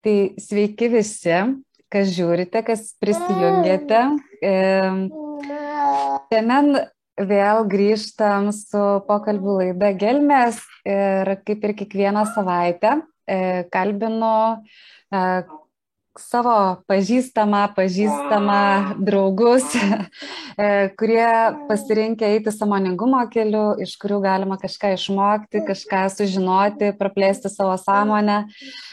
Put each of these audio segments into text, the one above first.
Tai sveiki visi, kas žiūrite, kas prisijungėte. Šiandien vėl grįžtam su pokalbių laida Gelmės ir kaip ir kiekvieną savaitę e, kalbinu e, savo pažįstamą, pažįstamą draugus, e, kurie pasirinkę eiti samoningumo keliu, iš kurių galima kažką išmokti, kažką sužinoti, praplėsti savo sąmonę.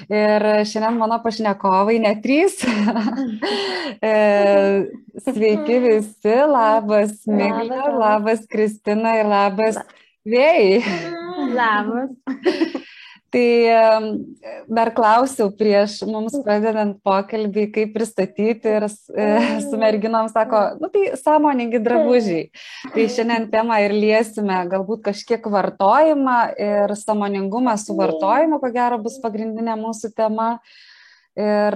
Ir šiandien mano pašnekovai net trys. E, sveiki visi, labas Miglė, labas Kristina ir labas Vėjai. Labas. Tai dar klausiau prieš mums pradedant pokalbį, kaip pristatyti ir e, su merginom sako, nu tai sąmoningi drabužiai. Tai šiandien temą ir liesime, galbūt kažkiek vartojimą ir sąmoningumą su vartojimu, ko gero bus pagrindinė mūsų tema. Ir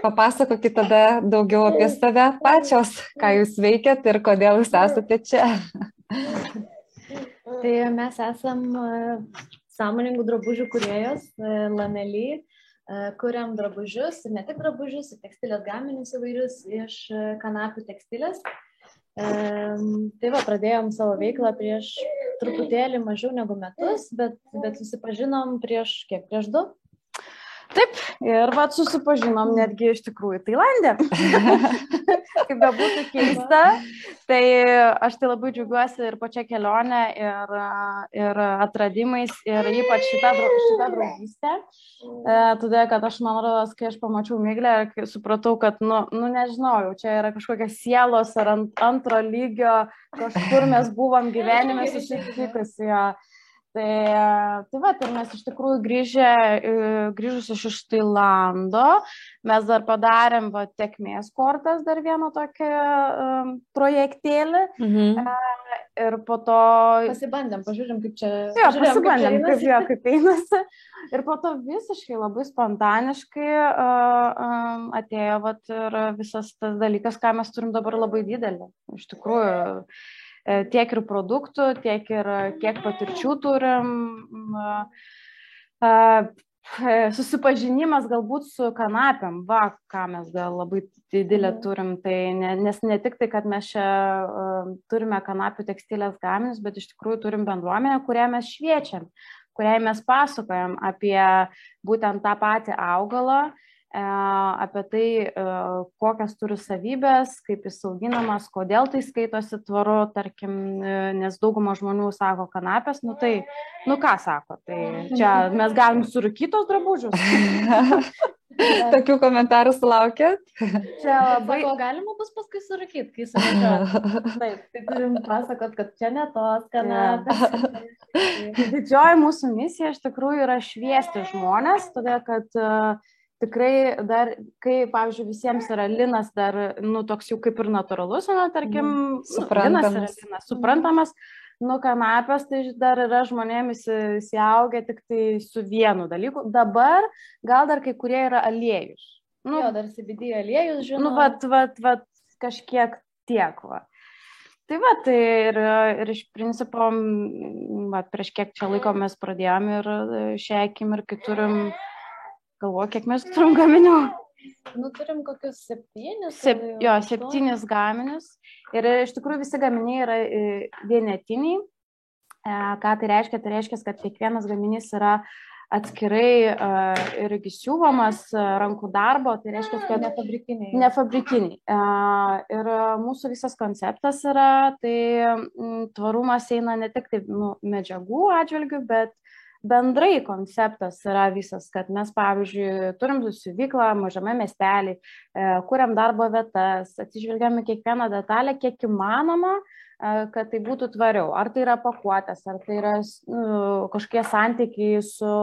papasakokit tada daugiau apie save pačios, ką jūs veikiat ir kodėl jūs esate čia. Tai mes esam sąmoningų drabužių kuriejos, e, Lamely, e, kuriam drabužius, ir ne tik drabužius, ir tekstilės gaminius įvairius iš e, kanapių tekstilės. Tai va, pradėjom savo veiklą prieš truputėlį mažiau negu metus, bet, bet susipažinom prieš kiek, prieš du, Taip, ir vad susipažinom netgi iš tikrųjų Tailandė. Kaip bebūtų keista, tai aš tai labai džiaugiuosi ir pačia kelionė, ir, ir atradimais, ir ypač šitą, šitą draugystę. E, todėl, kad aš, man rodos, kai aš pamačiau Miglę, supratau, kad, nu, nu nežinau, čia yra kažkokia sielos ar ant, antro lygio, kažkur mes buvom gyvenime susitikusi. Ja Tai, tai va, ir mes iš tikrųjų grįžę, e, grįžus iš Tailando, mes dar padarėm va, tekmės kortas, dar vieną tokį um, projektėlį. Mhm. Uh, ir po to... Pasibandėm, pažiūrėm, kaip čia. Jo, pasibandėm, kaip, kaip, jo, kaip einasi. Ir po to visiškai labai spontaniškai uh, um, atėjo vat, ir visas tas dalykas, ką mes turim dabar labai didelį. Iš tikrųjų. Uh, E, tiek ir produktų, tiek ir kiek patirčių turim. Susipažinimas galbūt su kanapėm, va, ką mes gal labai didelę mhm. turim, tai ne, nes ne tik tai, kad mes čia uh, turime kanapių tekstilės gaminius, bet iš tikrųjų turim bendruomenę, kurią mes šviečiam, kuriai mes pasakojam apie būtent tą patį augalą, uh, E, apie tai, e, kokias turi savybės, kaip jis auginamas, kodėl tai skaitosi tvaru, tarkim, e, nes dauguma žmonių sako kanapės, nu tai, nu ką sako, tai čia mes galim surūkytos drabužius. Tokių komentarų sulaukėt? Čia labai Sako, galima bus paskui surūkyti, kai suvažiuoju. Taip, tai turim pasakot, kad čia ne tos kanapės. Didžioji mūsų misija iš tikrųjų yra šviesti žmonės, todėl kad uh, tikrai dar, kai, pavyzdžiui, visiems yra linas dar, nu, toks jau kaip ir natūralus, na, tarkim, mm, suprantamas. Nu, linas yra linas, suprantamas, nu, kanapės tai dar yra žmonėmis įsiaugę tik tai su vienu dalyku. Dabar gal dar kai kurie yra aliejus. Nu, jo, dar CBD aliejus, žinoma. Nu, vat, vat, vat, kažkiek tiek, va. Tai va, tai ir, ir iš principo, va, prieš kiek čia laiko mes pradėjome ir šią akimirką turim galvoju, kiek mes turim gaminių. Nu, turim kokius septynis. Sep, jo, septynis gaminius. Ir iš tikrųjų visi gaminiai yra e, vienetiniai. E, ką tai reiškia? Tai reiškia, kad kiekvienas gaminys yra atskirai uh, irgi siūvomas uh, rankų darbo, tai reiškia, kad nefabrikiniai. Nefabrikiniai. Uh, ir mūsų visas konceptas yra, tai m, tvarumas eina ne tik tai nu, medžiagų atžvilgių, bet bendrai konceptas yra visas, kad mes, pavyzdžiui, turim susivyklą mažame miestelį, e, kuriam darbo vietas, atsižvelgiam į kiekvieną detalę, kiek įmanoma, e, kad tai būtų tvariau. Ar tai yra pakuotės, ar tai yra nu, kažkokie santykiai su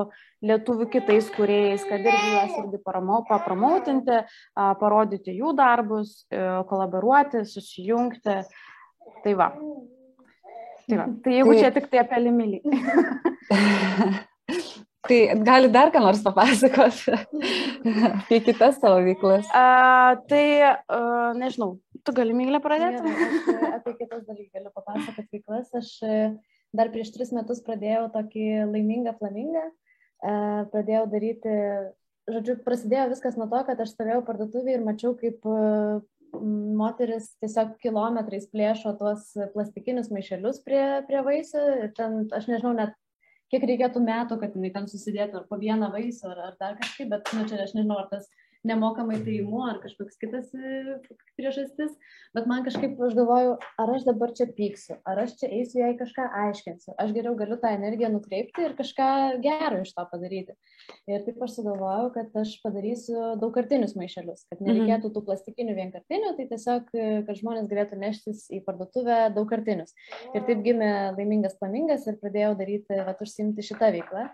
lietuvių kitais kuriejais, kad irgi juos irgi papromautinti, parodyti jų darbus, e, kolaboruoti, susijungti. Tai va. Tai, va, tai jeigu tai... čia tik tai apie limilį. tai gali dar ką nors papasakoti apie kitas savo veiklas? A, tai, a, nežinau, Tu gali myglę pradėti? Aš e, apie kitas dalykus galiu papasakoti veiklas. Aš e, dar prieš tris metus pradėjau tokį laimingą flamingą. E, pradėjau daryti, žodžiu, prasidėjo viskas nuo to, kad aš stovėjau parduotuvėje ir mačiau, kaip moteris tiesiog kilometrais plėšo tuos plastikinius maišelius prie, prie vaisių. Ten, aš nežinau net, kiek reikėtų metų, kad jinai ten susidėtų ar po vieną vaisių, ar, ar dar kažkaip, bet, nu, čia aš nežinau, ar tas nemokamai tai imu ar kažkoks kitas e, priežastis, bet man kažkaip aš galvoju, ar aš dabar čia pyksiu, ar aš čia eisiu jai kažką aiškinsiu, aš geriau galiu tą energiją nukreipti ir kažką gero iš to padaryti. Ir taip aš sugalvojau, kad aš padarysiu daugkartinius maišelius, kad mhm. nereikėtų tų plastikinių vienkartinių, tai tiesiog, e, kad žmonės galėtų neštis į parduotuvę daugkartinius. Ir taip gimė laimingas planingas ir pradėjau daryti, va, užsimti šitą veiklą.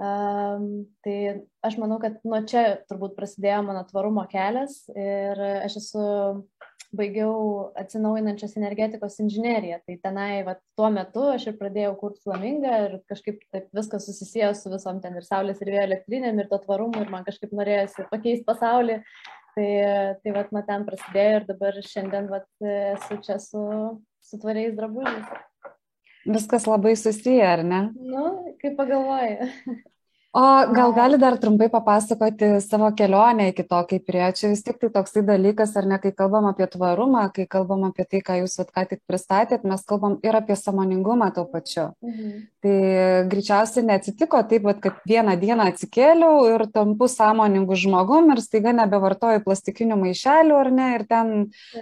Um, tai aš manau, kad nuo čia turbūt prasidėjo mano tvarumo kelias ir aš esu, baigiau atsinaujinančios energetikos inžineriją. Tai tenai, va, tuo metu aš ir pradėjau kurti flamingą ir kažkaip taip viskas susisėjo su visom ten ir saulės ir vėjo elektrinėm ir to tvarumu ir man kažkaip norėjosi pakeisti pasaulį. Tai, tai va, nuo ten prasidėjo ir dabar šiandien va, esu čia su, su tvariais drabužiais. Viskas labai susiję, ar ne? Nu, kaip pagalvoji. O gal gali dar trumpai papasakoti savo kelionę iki to, kaip prie čia vis tik tai toksai dalykas, ar ne, kai kalbam apie tvarumą, kai kalbam apie tai, ką jūs ką tik pristatėt, mes kalbam ir apie samoningumą tuo pačiu. Mhm. Tai greičiausiai neatsitiko taip, kad vieną dieną atsikėliau ir tampu sąmoningų žmogum ir staiga nebevartoju plastikinių maišelių, ar ne, ir ten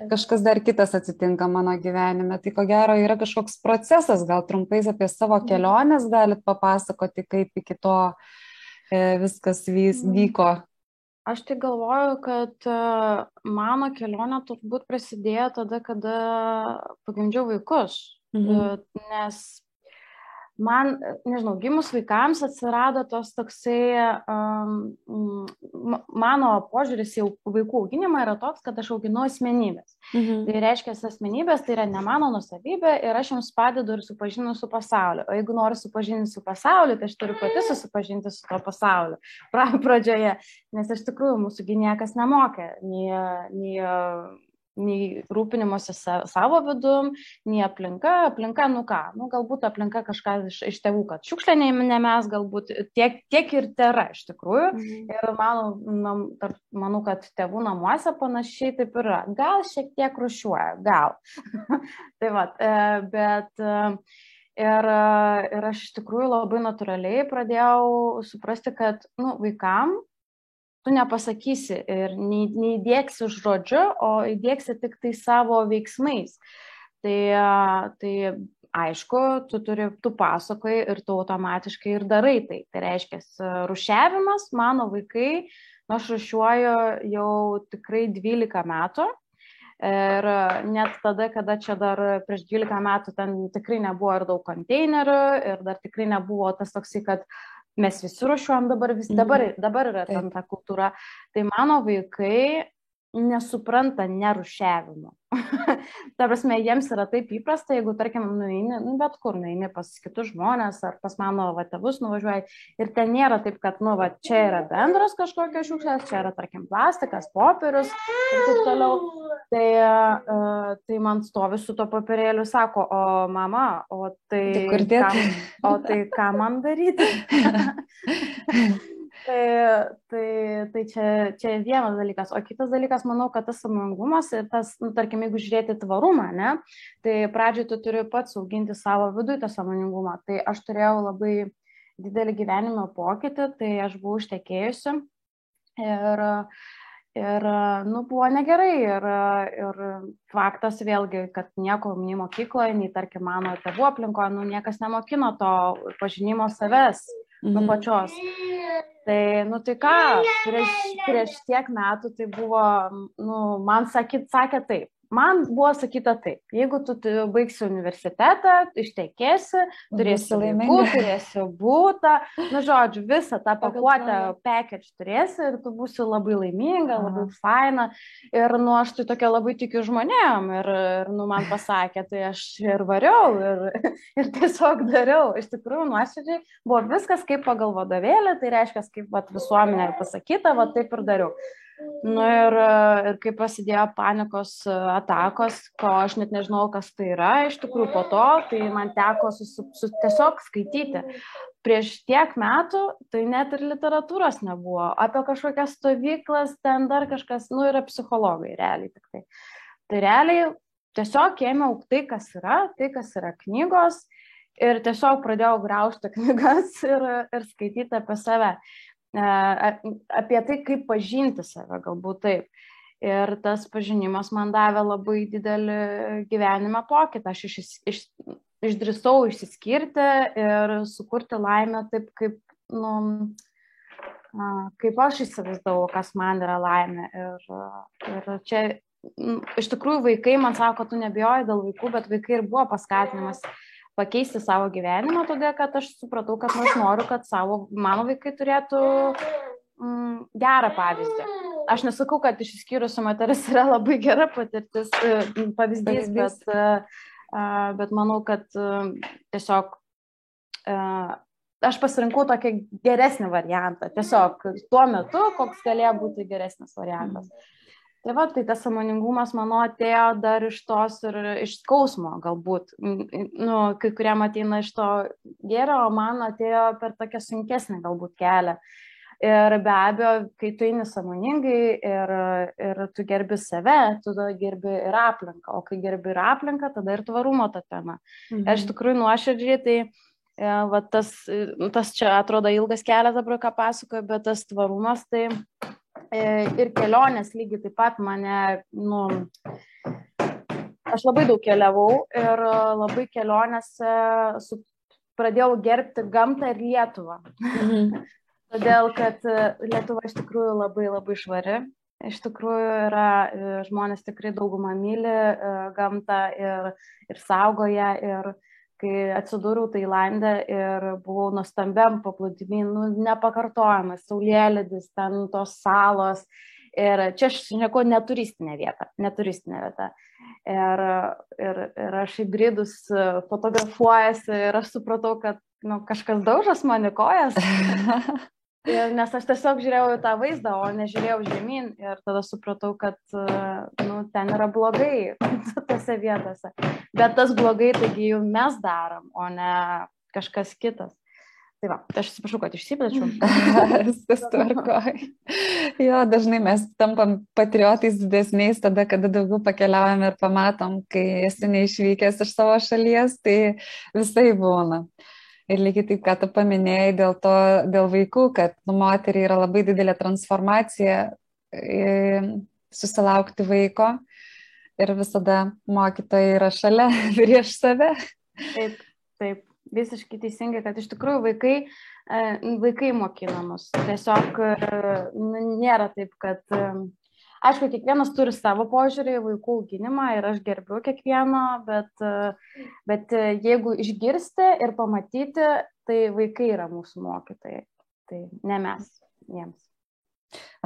kažkas dar kitas atsitinka mano gyvenime. Tai ko gero yra kažkoks procesas, gal trumpais apie savo mhm. keliones galit papasakoti, kaip iki to viskas vis, mm. vyko? Aš tai galvoju, kad e, mano kelionė turbūt prasidėjo tada, kada pagimdžiau vaikus. Mhm. E, nes man, nežinau, gimus vaikams atsirado tos toksai, um, mano požiūris į vaikų auginimą yra toks, kad aš auginu asmenybės. Mhm. Tai reiškia, asmenybės tai yra ne mano nusavybė ir aš jums padedu ir supažinu su pasauliu. O jeigu noriu supažinti su pasauliu, tai aš turiu pati susipažinti su to pasauliu. Pra, pradžioje, nes iš tikrųjų mūsų niekas nemokė, nei, nei nei rūpinimuose sa, savo vidum, nei aplinka. Aplinka, nu ką, nu, galbūt aplinka kažką iš, iš tėvų, kad šiukšlė ne mes, galbūt tiek, tiek ir tėra iš tikrųjų. Mhm. Ir mano, nam, tarp, manau, kad tėvų namuose panašiai taip yra. Gal šiek tiek rušiuoja, gal. tai va, e, bet. E, ir, ir aš iš tikrųjų labai natūraliai pradėjau suprasti, kad nu, vaikam tu nepasakysi ir neįdėksi žodžiu, o įdėksi tik tai savo veiksmais. Tai, tai aišku, tu turi, tu pasakoji ir tu automatiškai ir darai tai. Tai reiškia, rušiavimas, mano vaikai, nu, aš rušiuoju jau tikrai 12 metų. Ir net tada, kada čia dar prieš 12 metų ten tikrai nebuvo ir daug konteinerių ir dar tikrai nebuvo tas toksai, kad uh, mes visi rušiuojam dabar, vis, dabar, mhm. dabar yra tam ta kultūra. Tai mano vaikai nesupranta nerušiavimo. Ta prasme, jiems yra taip įprasta, jeigu, tarkim, nueini, nu, bet kur nueini pas kitus žmonės ar pas mano va, tėvus nuvažiuoji ir ten nėra taip, kad, nu, va, čia yra bendros kažkokios šiukšlės, čia yra, tarkim, plastikas, popierius ir taip toliau. Tai, uh, tai man stovi su to papirėliu, sako, o mama, o tai... Tai kur dėti? O tai ką man daryti? Tai, tai, tai čia, čia vienas dalykas. O kitas dalykas, manau, kad tas samoningumas ir tas, nu, tarkim, jeigu žiūrėti tvarumą, ne, tai pradžioje tu turi pats auginti savo viduje tą samoningumą. Tai aš turėjau labai didelį gyvenimo pokytį, tai aš buvau ištekėjusi ir, ir nu, buvo negerai. Ir, ir faktas vėlgi, kad nieko nei mokykloje, nei, tarkim, mano tėvų aplinkoje, nu, niekas nemokino to pažinimo savęs, mhm. nu pačios. Tai, nu tai ką, prieš, prieš tiek metų tai buvo, nu, man sakyt, sakė taip, man buvo sakyta taip, jeigu tu baigsi universitetą, ištekėsi, turėsi laimingų, turėsi būtą, nu žodžiu, visą tą pakuotę package turėsi ir tu būsi labai laiminga, Aha. labai faina. Ir, nu, aš tai tokia labai tikiu žmonėm ir, ir nu, man pasakė, tai aš ir variau ir, ir tiesiog dariau. Iš tikrųjų, nuoširdžiai buvo viskas kaip pagal vadovėlį, tai reiškia, kaip vat, visuomenė pasakyta, va taip ir dariau. Nu ir, ir kai prasidėjo panikos atakos, ko aš net nežinau, kas tai yra iš tikrųjų po to, tai man teko susi, su, tiesiog skaityti. Prieš tiek metų tai net ir literatūros nebuvo. Apie kažkokias stovyklas, ten dar kažkas, nu yra psichologai realiai tik tai. Tai realiai tiesiog ėmiau tai, kas yra, tai, kas yra knygos ir tiesiog pradėjau graužti knygas ir, ir skaityti apie save apie tai, kaip pažinti save, galbūt taip. Ir tas pažinimas man davė labai didelį gyvenime pokytį. Aš iš, iš, išdrisau išsiskirti ir sukurti laimę taip, kaip, nu, kaip aš įsivaizdavau, kas man yra laimė. Ir, ir čia iš tikrųjų vaikai man sako, tu nebijoji dėl vaikų, bet vaikai ir buvo paskatinimas pakeisti savo gyvenimą, todėl kad aš supratau, kad aš noriu, kad savo, mano vaikai turėtų mm, gerą pavyzdį. Aš nesakau, kad išsiskyrusi moteris yra labai gera patirtis, e, pavyzdys, bet, e, bet manau, kad e, tiesiog aš pasirinkau tokį geresnį variantą. Tiesiog tuo metu, koks galėjo būti geresnis variantas. Mm. Tai va, tai tas samoningumas mano atėjo dar iš tos ir iš skausmo galbūt. Nu, kai kuriam ateina iš to gėrio, o man atėjo per tokią sunkesnį galbūt kelią. Ir be abejo, kai tu eini samoningai ir, ir tu gerbi save, tu gerbi ir aplinką, o kai gerbi ir aplinką, tada ir tvarumo ta tema. Mhm. Iš tikrųjų nuoširdžiai, tai e, va, tas, tas čia atrodo ilgas kelias dabar, ką pasakoju, bet tas tvarumas, tai ir kelionės lygiai taip pat mane, nu, aš labai daug keliavau ir labai kelionėse su, pradėjau gerbti gamtą ir Lietuvą. Mhm. Todėl, kad Lietuva iš tikrųjų labai labai švari. Iš tikrųjų yra, e, žmonės tikrai daugumą myli e, gamtą ir, ir saugoja. Ir, kai atsidūriau Tailandė ir buvau nustambiam paplūdimį, nu, nepakartojamas, saulėlydis, ten tos salos. Ir čia aš nieko neturistinė vieta, neturistinė vieta. Ir, ir, ir aš įbridus fotografuojasi ir aš supratau, kad nu, kažkas daužas mani kojas. Ir nes aš tiesiog žiūrėjau į tą vaizdą, o nežiūrėjau žemyn ir tada supratau, kad nu, ten yra blogai tose vietose. Bet tas blogai, taigi jau mes darom, o ne kažkas kitas. Tai va, tai aš atsiprašau, kad išsiplėčiau. Viskas tvarkoj. Jo, dažnai mes tampam patriotais didesniais tada, kada daugiau pakeliaujam ir pamatom, kai esi neišvykęs iš savo šalies, tai visai būna. Ir lygiai taip, ką tu paminėjai dėl to, dėl vaikų, kad nu, moteriai yra labai didelė transformacija susilaukti vaiko ir visada mokytojai yra šalia prieš save. Taip, taip, visiškai teisingai, kad iš tikrųjų vaikai, e, vaikai mokinamus. Tiesiog e, nu, nėra taip, kad Aišku, kiekvienas turi savo požiūrį į vaikų auginimą ir aš gerbiu kiekvieno, bet, bet jeigu išgirsti ir pamatyti, tai vaikai yra mūsų mokytojai. Tai ne mes jiems.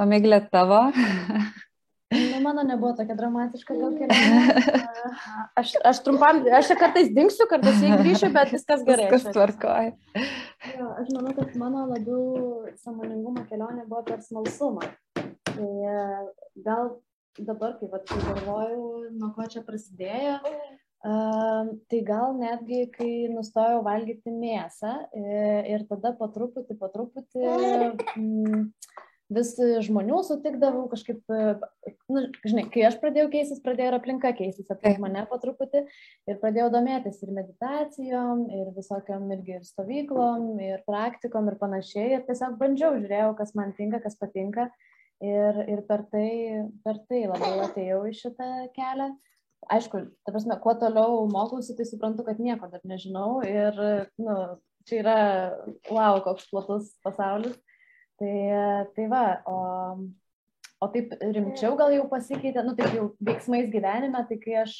O Miglė tavo? Nu, mano nebuvo tokia dramatiška gal kelionė. Aš, aš trumpam, aš kartais dinksiu, kartais grįšiu, bet viskas gerai. Viskas tvarkoja. Aš manau, kad mano labiau samoningumo kelionė buvo per smalsumą. Tai e, gal dabar, kai vat, galvojau, nuo ko čia prasidėjo, uh, tai gal netgi, kai nustojau valgyti mėsą e, ir tada po truputį, po truputį mm, vis žmonių sutikdavau kažkaip, nu, žinai, kai aš pradėjau keistis, pradėjo ir aplinka keistis aplink mane po truputį ir pradėjau domėtis ir meditacijom, ir visokiam irgi ir stovyklom, ir praktikom ir panašiai. Ir tiesiog bandžiau, žiūrėjau, kas man tinka, kas patinka. Ir, ir per, tai, per tai labai atėjau į šitą kelią. Aišku, ta prasme, kuo toliau mokausi, tai suprantu, kad nieko dar nežinau. Ir, nu, čia yra, wow, koks platus pasaulis. Tai, tai va, o, o taip rimčiau gal jau pasikeitė, nu, taip jau veiksmais gyvenime, tai kai aš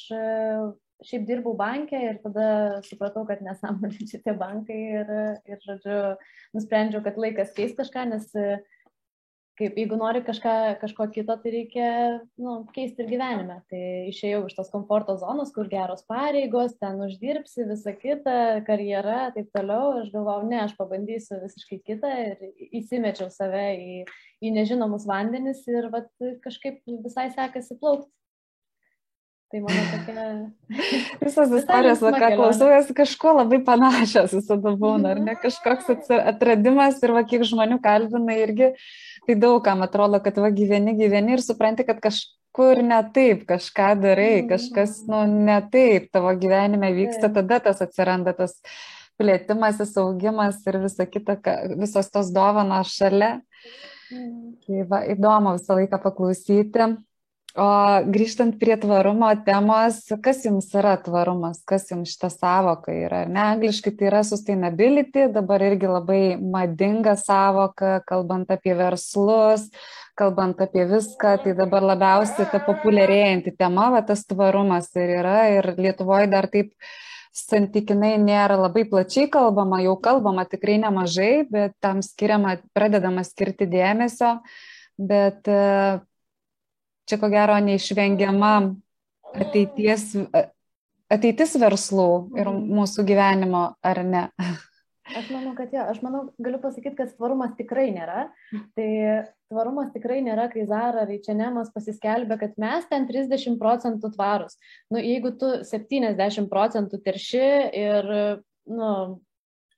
šiaip dirbau bankė ir tada supratau, kad nesąmonė šitie bankai ir, ir, žodžiu, nusprendžiau, kad laikas keisti kažką, nes kaip jeigu nori kažką, kažko kito, tai reikia nu, keisti ir gyvenime. Tai išėjau iš tos komforto zonos, kur geros pareigos, ten uždirbsi visą kitą, karjerą, taip toliau. Aš galvojau, ne, aš pabandysiu visiškai kitą ir įsimečiau save į, į nežinomus vandenis ir vat, kažkaip visai sekasi plaukti. Tai mano tokia. Visas istorijos, va, ką klausaujas, kažkuo labai panašios visada būna, ar ne kažkoks atradimas ir va, kiek žmonių kalbina irgi, tai daugam atrodo, kad va gyveni, gyveni ir supranti, kad kažkur ne taip kažką darai, mhm. kažkas, nu, ne taip tavo gyvenime vyksta, tada tas atsiranda tas plėtimasis, augimas ir visa kita, visos tos dovanos šalia. Mhm. Tai va, įdomu visą laiką paklausyti. O grįžtant prie tvarumo temos, kas jums yra tvarumas, kas jums šita savoka yra? Ne, angliškai tai yra sustainability, dabar irgi labai madinga savoka, kalbant apie verslus, kalbant apie viską, tai dabar labiausiai ta populiarėjanti tema, va tas tvarumas ir yra, ir Lietuvoje dar taip santykinai nėra labai plačiai kalbama, jau kalbama tikrai nemažai, bet tam skiriama, pradedama skirti dėmesio, bet čia ko gero neišvengiama ateities, ateitis verslų ir mhm. mūsų gyvenimo, ar ne? Aš manau, kad jo, aš manau, galiu pasakyti, kad tvarumas tikrai nėra. Tai tvarumas tikrai nėra, kai Zara ar H&M pasiskelbė, kad mes ten 30 procentų tvarus. Nu, jeigu tu 70 procentų terši ir, nu,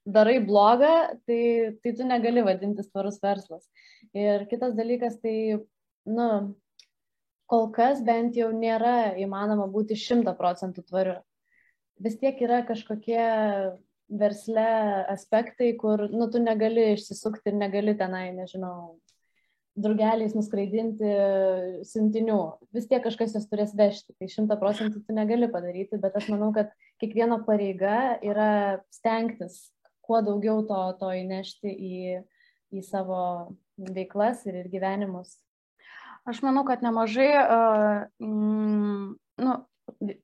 darai blogą, tai, tai tu negali vadintis tvarus verslas. Ir kitas dalykas, tai, nu, kol kas bent jau nėra įmanoma būti šimta procentų tvariu. Vis tiek yra kažkokie versle aspektai, kur, nu, tu negali išsisukti ir negali tenai, nežinau, drugeliais nuskraidinti siuntinių. Vis tiek kažkas jas turės vežti. Tai šimta procentų tu negali padaryti, bet aš manau, kad kiekvieno pareiga yra stengtis kuo daugiau to, to įnešti į, į savo veiklas ir, ir gyvenimus. Aš manau, kad nemažai, mm, nu,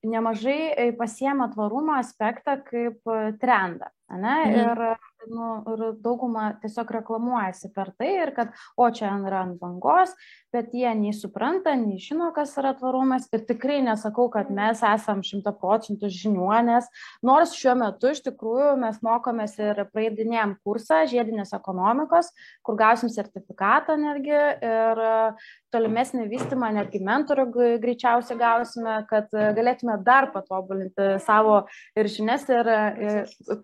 nemažai pasiema tvarumo aspektą kaip trendą. Ne? Mhm. Ir nu, ir dauguma tiesiog reklamuojasi per tai ir kad, o čia yra ant bangos, bet jie nei supranta, nei žino, kas yra tvarumas ir tikrai nesakau, kad mes esam šimta procentų žiniuonės, nors šiuo metu iš tikrųjų mes mokomės ir praeidinėjom kursą žiedinės ekonomikos, kur gausim sertifikatą netgi ir tolimesnį vystimą, netgi mentorių greičiausiai gausime, kad galėtume dar patobulinti savo ir žinias, ir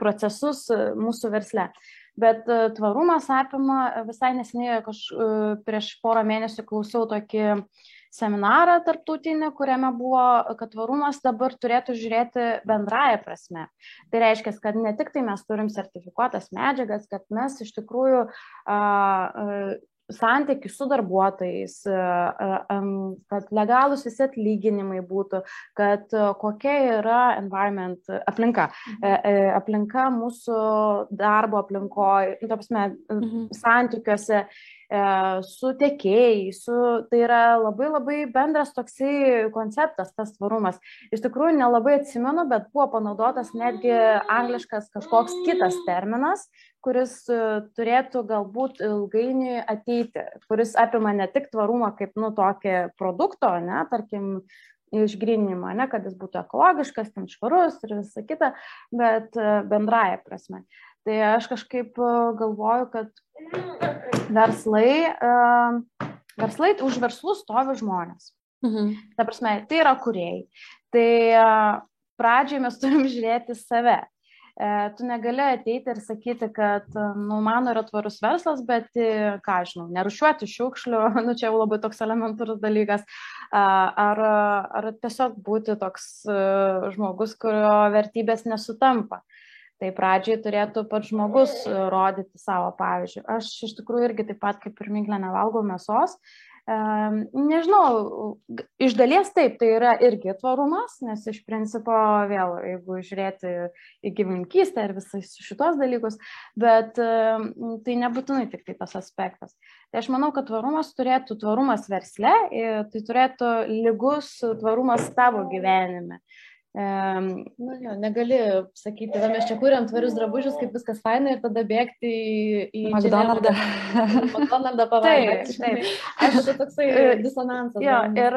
procesus mūsų versle versle. Bet e, tvarumas apima visai nesiniai, kaž, e, prieš porą mėnesių klausiau tokį seminarą tarptautinį, kuriame buvo, kad tvarumas dabar turėtų žiūrėti bendrają prasme. Tai reiškia, kad ne tik tai mes turim sertifikuotas medžiagas, kad mes iš tikrųjų a, a, santykių su darbuotojais, kad legalūs visi atlyginimai būtų, kad kokia yra environment aplinka, e, e, aplinka mūsų darbo aplinkoje, nu, mhm. santykiuose E, su tiekėjais, su, tai yra labai labai bendras toksai konceptas, tas tvarumas. Iš tikrųjų, nelabai atsimenu, bet buvo panaudotas netgi angliškas kažkoks kitas terminas, kuris e, turėtų galbūt ilgainiui ateiti, kuris apima ne tik tvarumą kaip, nu, tokį produkto, ne, tarkim, išgrinimą, ne, kad jis būtų ekologiškas, ten švarus ir visa kita, bet e, bendraja prasme. Tai aš kažkaip galvoju, kad verslai, verslai už verslus stovi žmonės. Mhm. Ta prasme, tai yra kuriejai. Tai pradžiai mes turim žiūrėti save. E, tu negali ateiti ir sakyti, kad, nu, mano yra tvarus verslas, bet, e, ką žinau, nerušiuoti šiukšlių, nu, čia jau labai toks elementarus dalykas, ar, ar tiesiog būti toks e, žmogus, kurio vertybės nesutampa. Uh, Tai pradžiai turėtų pats žmogus e, rodyti savo pavyzdžių. Aš iš tikrųjų irgi taip pat kaip ir minklė nevalgau mėsos. E, nežinau, iš dalies taip, tai yra irgi tvarumas, nes iš principo vėl, jeigu žiūrėti į gyvininkystę ir visais šitos dalykus, bet e, tai nebūtinai tik tai tas aspektas. Tai aš manau, kad tvarumas turėtų, tvarumas versle, tai turėtų lygus tvarumas tavo gyvenime. Nu, jo, negali sakyti, va, mes čia kuriam tvarius drabužius, kaip viskas faina ir tada bėgti į, į McDonald's. McDonald's pavalgyti. Taip, taip. Aš tai toksai disonansas. Jo, ir,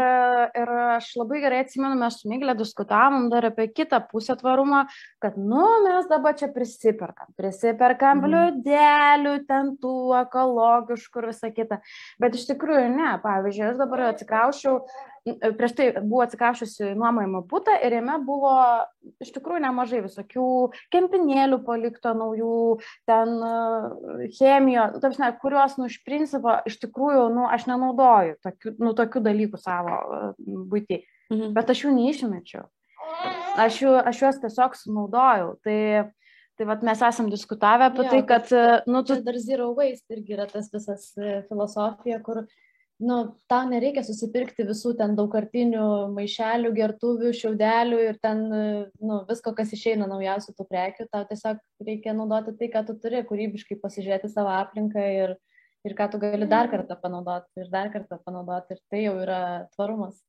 ir aš labai gerai atsimenu, mes su Myglė diskutavom dar apie kitą pusę tvarumą, kad, nu, mes dabar čia prisiperkam. Prisiperkam mm. liudelių, ten tų ekologiškų ir visą kitą. Bet iš tikrųjų ne. Pavyzdžiui, aš dabar atsikraušiau prieš tai buvo atsikraščiusi nuomojama būtą ir jame buvo iš tikrųjų nemažai visokių kempinėlių palikto naujų, ten chemijo, tarpsne, kuriuos, nu, iš principo, iš tikrųjų, nu, aš nenaudoju tokių, nu, tokių dalykų savo būti. Mhm. Bet aš jų neišmečiau. Aš, jų, aš juos tiesiog sunaudojau. Tai Tai vat, mes esam diskutavę apie jo, tai, kad... Nu, tu... Dar zero waste irgi yra tas visas e, filosofija, kur nu, tau nereikia susipirkti visų ten daugkartinių maišelių, gertuvių, šiaudelių ir ten nu, visko, kas išeina naujausių tų prekių, tau tiesiog reikia naudoti tai, ką tu turi, kūrybiškai pasižiūrėti savo aplinką ir, ir ką tu gali dar kartą panaudoti ir dar kartą panaudoti ir tai jau yra tvarumas.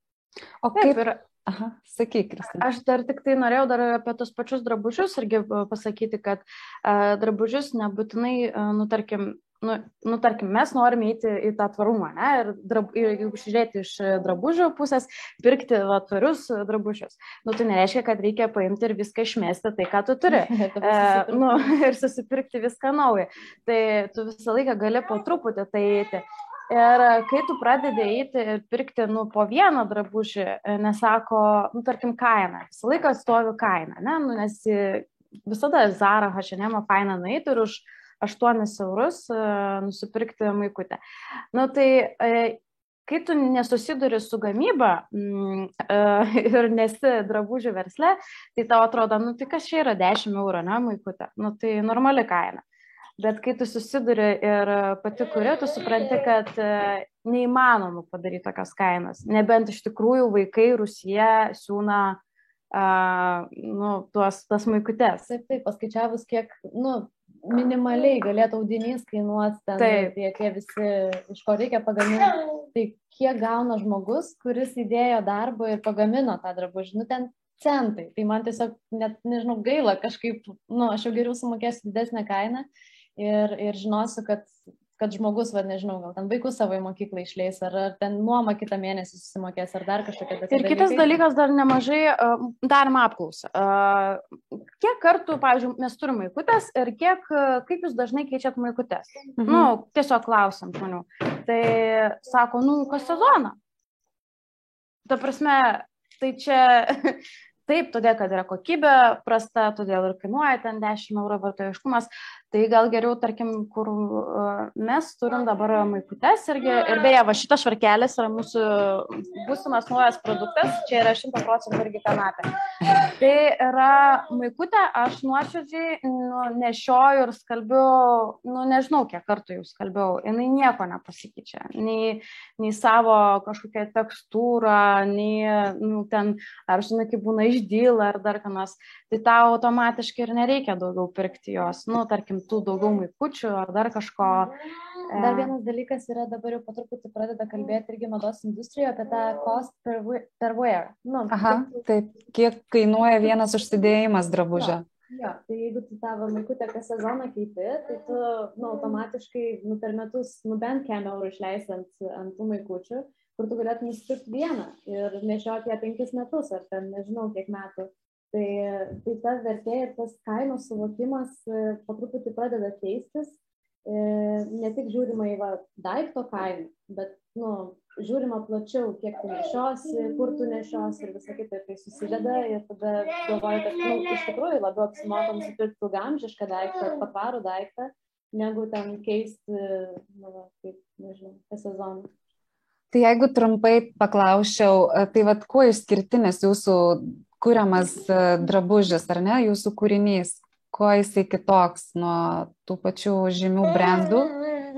O kaip yra? Aha, sakyk, Kristina. Aš dar tik tai norėjau dar apie tos pačius drabužius irgi pasakyti, kad uh, drabužius nebūtinai, uh, nu, tarkim, nu, nu, tarkim, mes norime eiti į tą tvarumą, ne, ir, drab, ir jeigu žiūrėti iš drabužio pusės, pirkti va, tvarius drabužius, nu, tai nereiškia, kad reikia paimti ir viską išmesti tai, ką tu turi. e, nu, ir susipirkti viską naują. Tai tu visą laiką gali po truputį tai eiti. Ir kai tu pradedi eiti ir pirkti, nu, po vieną drabužį, e, nesako, nu, tarkim, kainą, visą laiką stovi kaina, ne, nu, nes visada Zara, H&M, faina nueiti ir už 8 eurus e, nusipirkti maikutę. Na nu, tai e, kai tu nesusiduri su gamyba mm, e, ir nesi drabužių versle, tai tau atrodo, nu tai kas čia yra 10 eurų, ne, maikutė, nu tai normali kaina. Bet kai tu susiduri ir pati kuri, tu supranti, kad neįmanoma padaryti tokios kainos. Nebent iš tikrųjų vaikai Rusija siūna uh, nu, tuos, tas maikutes. Taip, taip, paskaičiavus, kiek, nu, minimaliai galėtų audinys kainuoti ten, Taip. tie, tie visi, iš ko reikia pagaminti. Tai kiek gauna žmogus, kuris įdėjo darbo ir pagamino tą drabužį, nu ten centai. Tai man tiesiog net, nežinau, gaila kažkaip, nu, aš jau geriau sumokėsiu didesnę kainą ir, ir žinosiu, kad kad žmogus, va, nežinau, gal ten vaikus savo į mokyklą išleis, ar, ar ten nuoma kitą mėnesį susimokės, ar dar kažkokia tokia. Ir kitas dalykas, dar nemažai darėm apklausą. Kiek kartų, pavyzdžiui, mes turime maikutės ir kiek, kaip jūs dažnai keičiat maikutės? Mhm. Nu, tiesiog klausim žmonių. Tai sako, nu, kas sezoną. Ta prasme, tai čia taip, todėl, kad yra kokybė prasta, todėl ir kainuoja ten 10 eurų vartojiškumas, Tai gal geriau, tarkim, kur mes turim dabar maikutes irgi. Ir beje, va šitas švarkelis yra mūsų būsimas naujas produktas. Čia yra 100 procentų irgi kanapė. Tai yra maikutė, aš nuoširdžiai nu, nešioju ir skalbiu, nu nežinau, kiek kartų jau skalbiau. Jis nieko nepasikeičia. Nei, nei savo kažkokią tekstūrą, nei nu, ten, ar žinai, kaip būna išdyla ar dar ką nors. Tai tau automatiškai ir nereikia daugiau pirkti jos. Nu, tarkim, tų daugiau maikučių ar dar kažko. Dar vienas dalykas yra dabar jau po truputį pradeda kalbėti irgi mados industrijoje apie tą cost per, per wear. Nu, Aha, taip, kiek kainuoja vienas užsidėjimas drabužio. Jo, jo, tai jeigu tu tavo maikutę kas sezoną keiti, tai tu nu, automatiškai nu, per metus nu, bent kem eurų išleisi ant, ant tų maikučių, kur tu galėtum nusipirkti vieną ir nešioti ją penkis metus ar ten nežinau kiek metų. Tai, tai ta vertė ir tas kainos suvokimas e, po truputį pradeda keistis, e, ne tik žiūrima į va, daikto kainą, bet nu, žiūrima plačiau, kiek tu nešiosi, kur tu nešiosi ir visą kitą, tai susideda ir tada galvoju, kad nu, iš tikrųjų labiau apsimoka nusipirkti ilgamžišką daiktą, patvarų daiktą, negu ten keisti, nu, kaip, nežinau, kas sezoną. Tai jeigu trumpai paklausčiau, e, tai vad kuo išskirtinis jūsų kuriamas e, drabužis, ar ne, jūsų kūrinys, kuo jisai kitoks nuo tų pačių žymių brandų.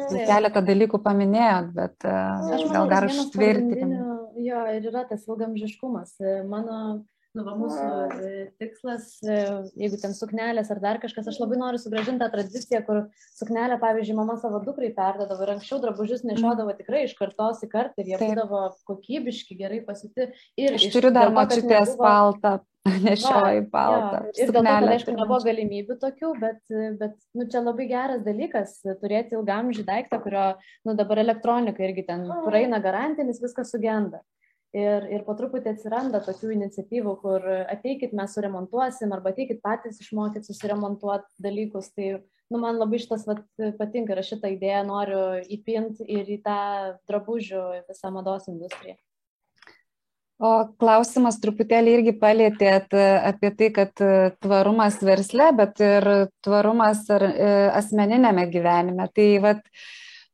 Keletą dalykų paminėjot, bet e, Aš gal dar užtvirtinti. Jo, ir yra tas ilgamžiškumas. Mano nu, va, mūsų e, tikslas, e, jeigu ten suknelės ar dar kažkas, aš labai noriu sugražinti tą tradiciją, kur suknelę, pavyzdžiui, mama savo dukrai perdodavo ir anksčiau drabužius nešiodavo mhm. tikrai iš kartos į kartą ir jie Taip. būdavo kokybiški, gerai pasiti. Ir aš turiu dar mačiutės nebuvo... paltą nešioji baltą. Ja, ir dėl to, kad, aišku, nebuvo galimybių tokių, bet, bet nu, čia labai geras dalykas turėti ilgamžį daiktą, kurio nu, dabar elektronika irgi ten praeina garantinis, viskas sugenda. Ir, ir po truputį atsiranda tokių iniciatyvų, kur ateikit, mes suremontuosim, arba ateikit patys išmokyti susiremontuoti dalykus. Tai nu, man labai šitas vat, patinka ir aš šitą idėją noriu įpinti ir į tą drabužių visą mados industriją. O klausimas truputėlį irgi palėtėt e, apie tai, kad e, tvarumas versle, bet ir tvarumas ar, e, asmeninėme gyvenime. Tai vat,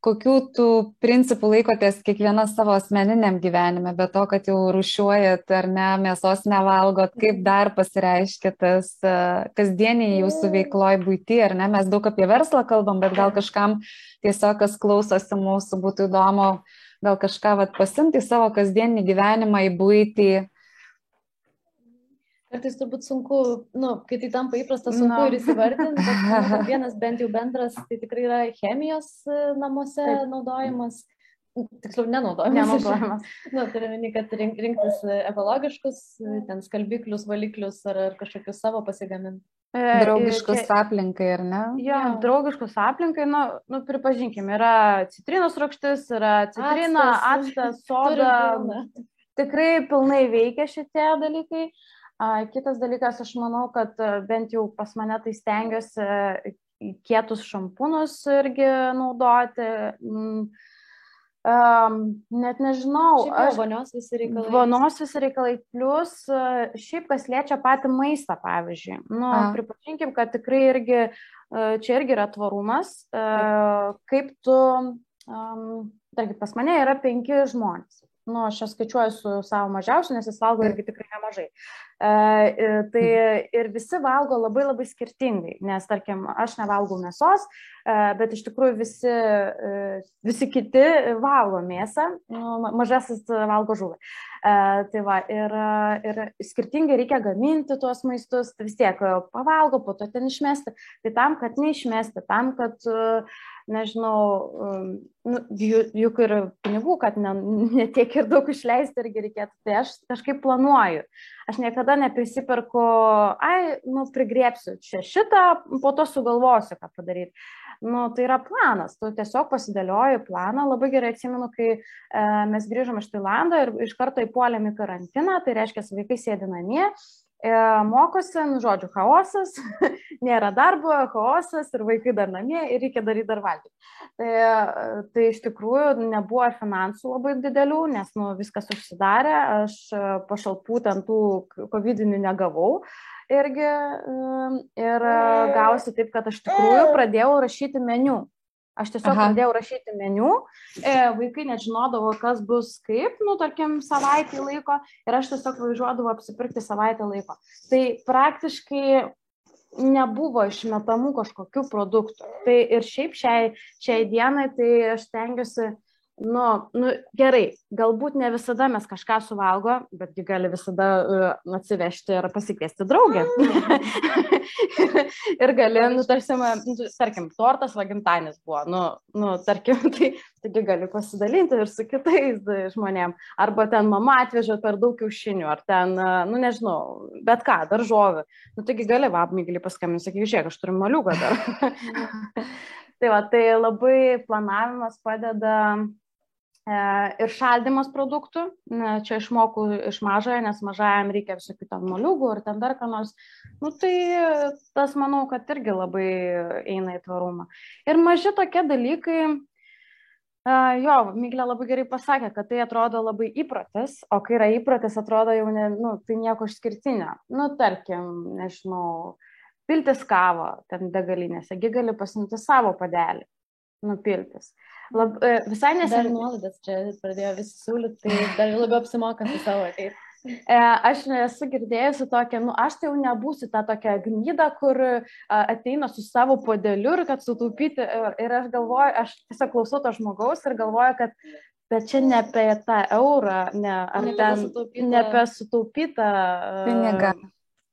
kokių tų principų laikotės kiekviena savo asmeniniam gyvenime, be to, kad jau rušiuojat ar ne, mėsos nevalgot, kaip dar pasireiškia tas kasdieniai jūsų veikloj būti, ar ne, mes daug apie verslą kalbam, bet gal kažkam tiesiog, kas klausosi mūsų, būtų įdomu gal kažką vat, pasimti savo kasdienį gyvenimą, į būtį. Kartais turbūt sunku, nu, kai tai tampa įprasta, sunku no. ir įsivardinti, nu, vienas bent jau bendras, tai tikrai yra chemijos e, namuose Taip. naudojimas. Tiksliau, nenaudojamas. Nenaudojamas. Na, nu, turiu minį, kad rink, rinktis ekologiškus, ten skalbiklius, valiklius ar, ar kažkokius savo pasigaminti. E, draugiškus čia, aplinkai, ar ne? Jo, ja. draugiškus aplinkai, nu, nu pripažinkim, yra citrinos rūkštis, yra citrina, actas, soda. Tikrai pilnai veikia šitie dalykai. A, kitas dalykas, aš manau, kad e, bent jau pas mane tai stengiuosi kietus šampūnus irgi naudoti. Um, net nežinau. Aš, vonios visi reikalai. Vonios visi reikalai. Plus, šiaip kas liečia patį maistą, pavyzdžiui. Nu, A. pripažinkim, kad tikrai irgi, čia irgi yra tvarumas. Kaip tu, um, tarkim, pas mane yra penki žmonės nu, aš čia skaičiuoju su savo mažiausiu, nes jis valgo irgi tikrai nemažai. Tai ir visi valgo labai labai skirtingai, nes, tarkim, aš nevalgau mėsos, bet iš tikrųjų visi, visi kiti valgo mėsą, nu, mažasis valgo žuvį. Tai va, ir, ir skirtingai reikia gaminti tuos maistus, tai vis tiek pavalgo, po to ten išmesti. Tai tam, kad neišmesti, tam, kad nežinau, nu, juk ir pinigų, kad ne, ne tiek ir daug išleisti irgi reikėtų. Tai aš kažkaip planuoju. Aš niekada neprisiperku, ai, nu, prigrėpsiu čia šitą, po to sugalvosiu, ką padaryti. Nu, tai yra planas, tu tiesiog pasidėlioji planą. Labai gerai atsimenu, kai e, mes grįžome iš Tailando ir iš karto įpuolėm į karantiną, tai reiškia, vaikai sėdi namie mokosi, nu, žodžiu, chaosas, nėra darbo, chaosas ir vaikai dar namie ir reikia daryti dar valgyti. Tai, tai iš tikrųjų nebuvo finansų labai didelių, nes nu, viskas užsidarė, aš pašalpų ten tų COVID-19 negavau irgi e, ir gausi taip, kad aš tikrųjų pradėjau rašyti meniu. Aš tiesiog Aha. pradėjau rašyti meniu, e, vaikai nežinodavo, kas bus kaip, nu, tarkim, savaitį laiko ir aš tiesiog važiuodavau apsipirkti savaitę laiko. Tai praktiškai nebuvo išmetamų kažkokių produktų. Tai ir šiaip šiai, šiai dienai, tai aš stengiuosi nu, nu, gerai, galbūt ne visada mes kažką suvalgo, betgi gali visada uh, atsivežti ir pasikviesti draugę. ir gali, nu, tarsi, nu, tarkim, tortas vagimtanis buvo, nu, nu, tarkim, tai taigi gali pasidalinti ir su kitais žmonėm. Arba ten mama atvežė per daug kiaušinių, ar ten, nu, nežinau, bet ką, daržovių. Nu, taigi gali vapmygilį paskambinti, sakyk, žiūrėk, aš turiu maliuką dar. tai va, tai labai planavimas padeda E, ir šaldymas produktų. Čia išmokau iš mažojo, nes mažajam reikia visokių ten moliūgų ir ten dar ką nors. Nu, tai tas manau, kad irgi labai eina į tvarumą. Ir maži tokie dalykai, uh, jo, Myglė labai gerai pasakė, kad tai atrodo labai įprotis, o kai yra įprotis, atrodo jau ne, nu, tai nieko išskirtinio. Nu, tarkim, nežinau, piltis kavą ten degalinėse, gi gali pasimti savo padelį, nupiltis. Uh, Lab, e, visai neseniai. Dar nuolaidas čia pradėjo visi siūlyti, tai dar labiau apsimoka su savo ateiti. E, aš nesu girdėjusi tokią, nu, aš tai jau nebūsiu tą tokią gnydą, kur a, ateina su savo podeliu ir kad sutaupyti. Ir, aš galvoju, aš tiesiog klausau to žmogaus ir galvoju, kad bet čia ne apie tą eurą, ne, ar ne ten sutaupyta... ne apie sutaupytą pinigą.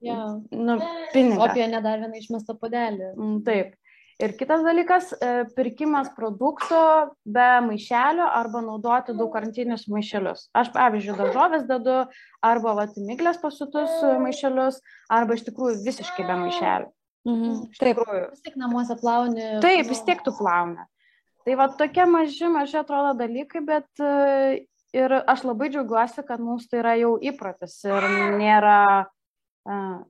Ja. Nu, pinigą. O apie nedar vieną išmestą podelį. Mm, taip. Ir kitas dalykas, e, pirkimas produkto be maišelio arba naudoti daugkartinius maišelius. Aš, pavyzdžiui, daržovės dedu arba vatimiglės pasiutus maišelius, arba iš tikrųjų visiškai be maišelių. Mhm. Taip. Vis tik namuose plauni. Taip, vis tiek tu plauni. Tai va tokie maži, maži atrodo dalykai, bet e, ir aš labai džiaugiuosi, kad mums tai yra jau įprotis ir nėra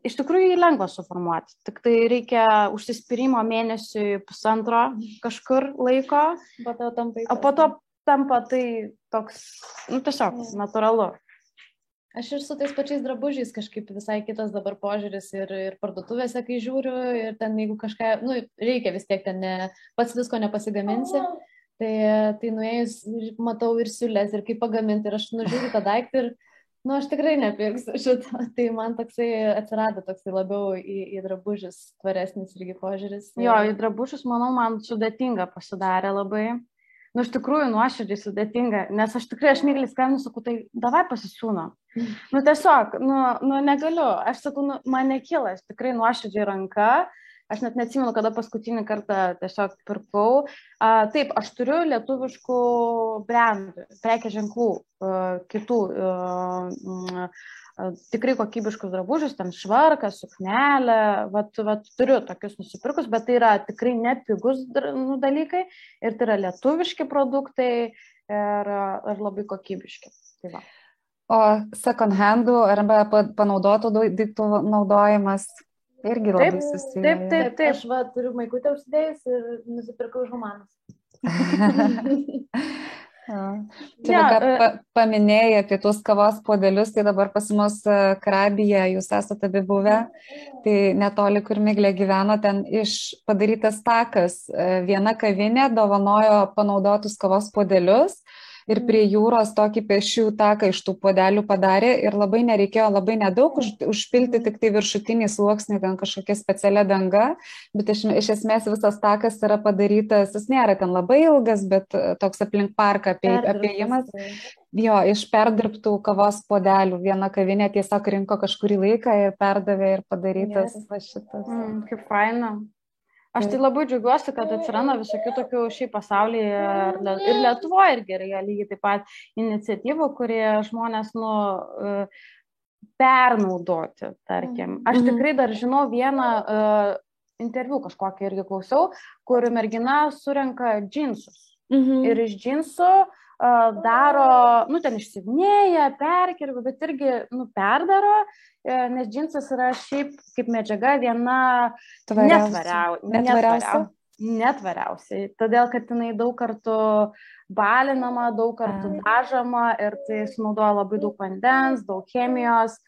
iš tikrųjų jį lengva suformuoti, tik tai reikia užsispyrimo mėnesiui pusantro kažkur laiko, Po to tampai. o po to tampa tai toks, nu tiesiog natūralu. Aš ir su tais pačiais drabužiais kažkaip visai kitas dabar požiūris ir, ir parduotuvėse, kai žiūriu, ir ten jeigu kažką, nu, reikia vis tiek ten ne, pats visko nepasigaminsi. Tai, tai nuėjus, matau ir siūlės, ir kaip pagaminti, ir aš nužiūriu tą daiktą ir, nu, aš tikrai nepirksiu šito. Tai man toksai atsirado toksai labiau į, į drabužius tvaresnis irgi požiūris. Jo, į drabužius, manau, man sudėtinga pasidarė labai. Nu, iš tikrųjų, nuoširdžiai sudėtinga, nes aš tikrai, aš myliai skambinu, sakau, tai davai pasisūno. Nu, tiesiog, nu, nu negaliu, aš sakau, nu, man nekyla, aš tikrai nuoširdžiai ranka, aš net neatsimenu, kada paskutinį kartą tiesiog pirkau. A, taip, aš turiu lietuviškų brandų, prekė ženklų, a, kitų. A, m, a, tikrai kokybiškus drabužius, ten švarkas, suknelė, vat, vat, turiu tokius nusipirkus, bet tai yra tikrai nepigus nu, dalykai ir tai yra lietuviški produktai ir, ir labai kokybiški. Tai va. o second handų arba pa- panaudotų dai- daiktų naudojimas irgi labai Taip, susiję. taip, taip. Taip, aš va turiu maikutę užsidėjus ir nusipirkau iš. Čia Jo, ja, e- pa, paminėjai apie tuos kavos podelius, tai dabar pas mus e, Krabija, jūs esate abi buvę, tai netoli, kur Miglė gyveno, ten iš padarytas takas. E, Viena kavinė dovanojo panaudotus kavos podelius ir prie jūros tokį pešių taką iš tų podelių padarė ir labai nereikėjo labai nedaug už, užpilti, tik tai viršutinį sluoksnį, ten kažkokia specialia danga, bet iš, iš esmės visas takas yra padarytas, jis nėra ten labai ilgas, bet e, toks aplink parką apie, apėjimas. Jo, iš perdirbtų kavos podelių. Viena kavinė tiesiog rinko kažkurį laiką ir perdavė ir padarytas va šitas. Mm, kaip faina. Aš tai labai džiaugiuosi, kad atsiranda visokių tokių šiaip pasaulyje ir, Lie- ir Lietuvoje irgi yra lygiai taip pat iniciatyvų, kurie žmonės nu, e, pernaudoti, tarkim. Aš Mhm. tikrai dar žinau vieną uh, interviu kažkokį irgi klausiau, kur mergina surenka džinsus. Mhm. Ir iš džinsų uh, daro, nu ten išsivinėja, perkirba, bet irgi, nu, perdaro, e, nes džinsas yra šiaip kaip medžiaga viena netvariau- Netvariausia? netvariau- Netvariausiai. Todėl, kad jinai daug kartų balinama, daug kartų Ai. dažoma ir tai sunaudoja labai daug vandens, daug chemijos.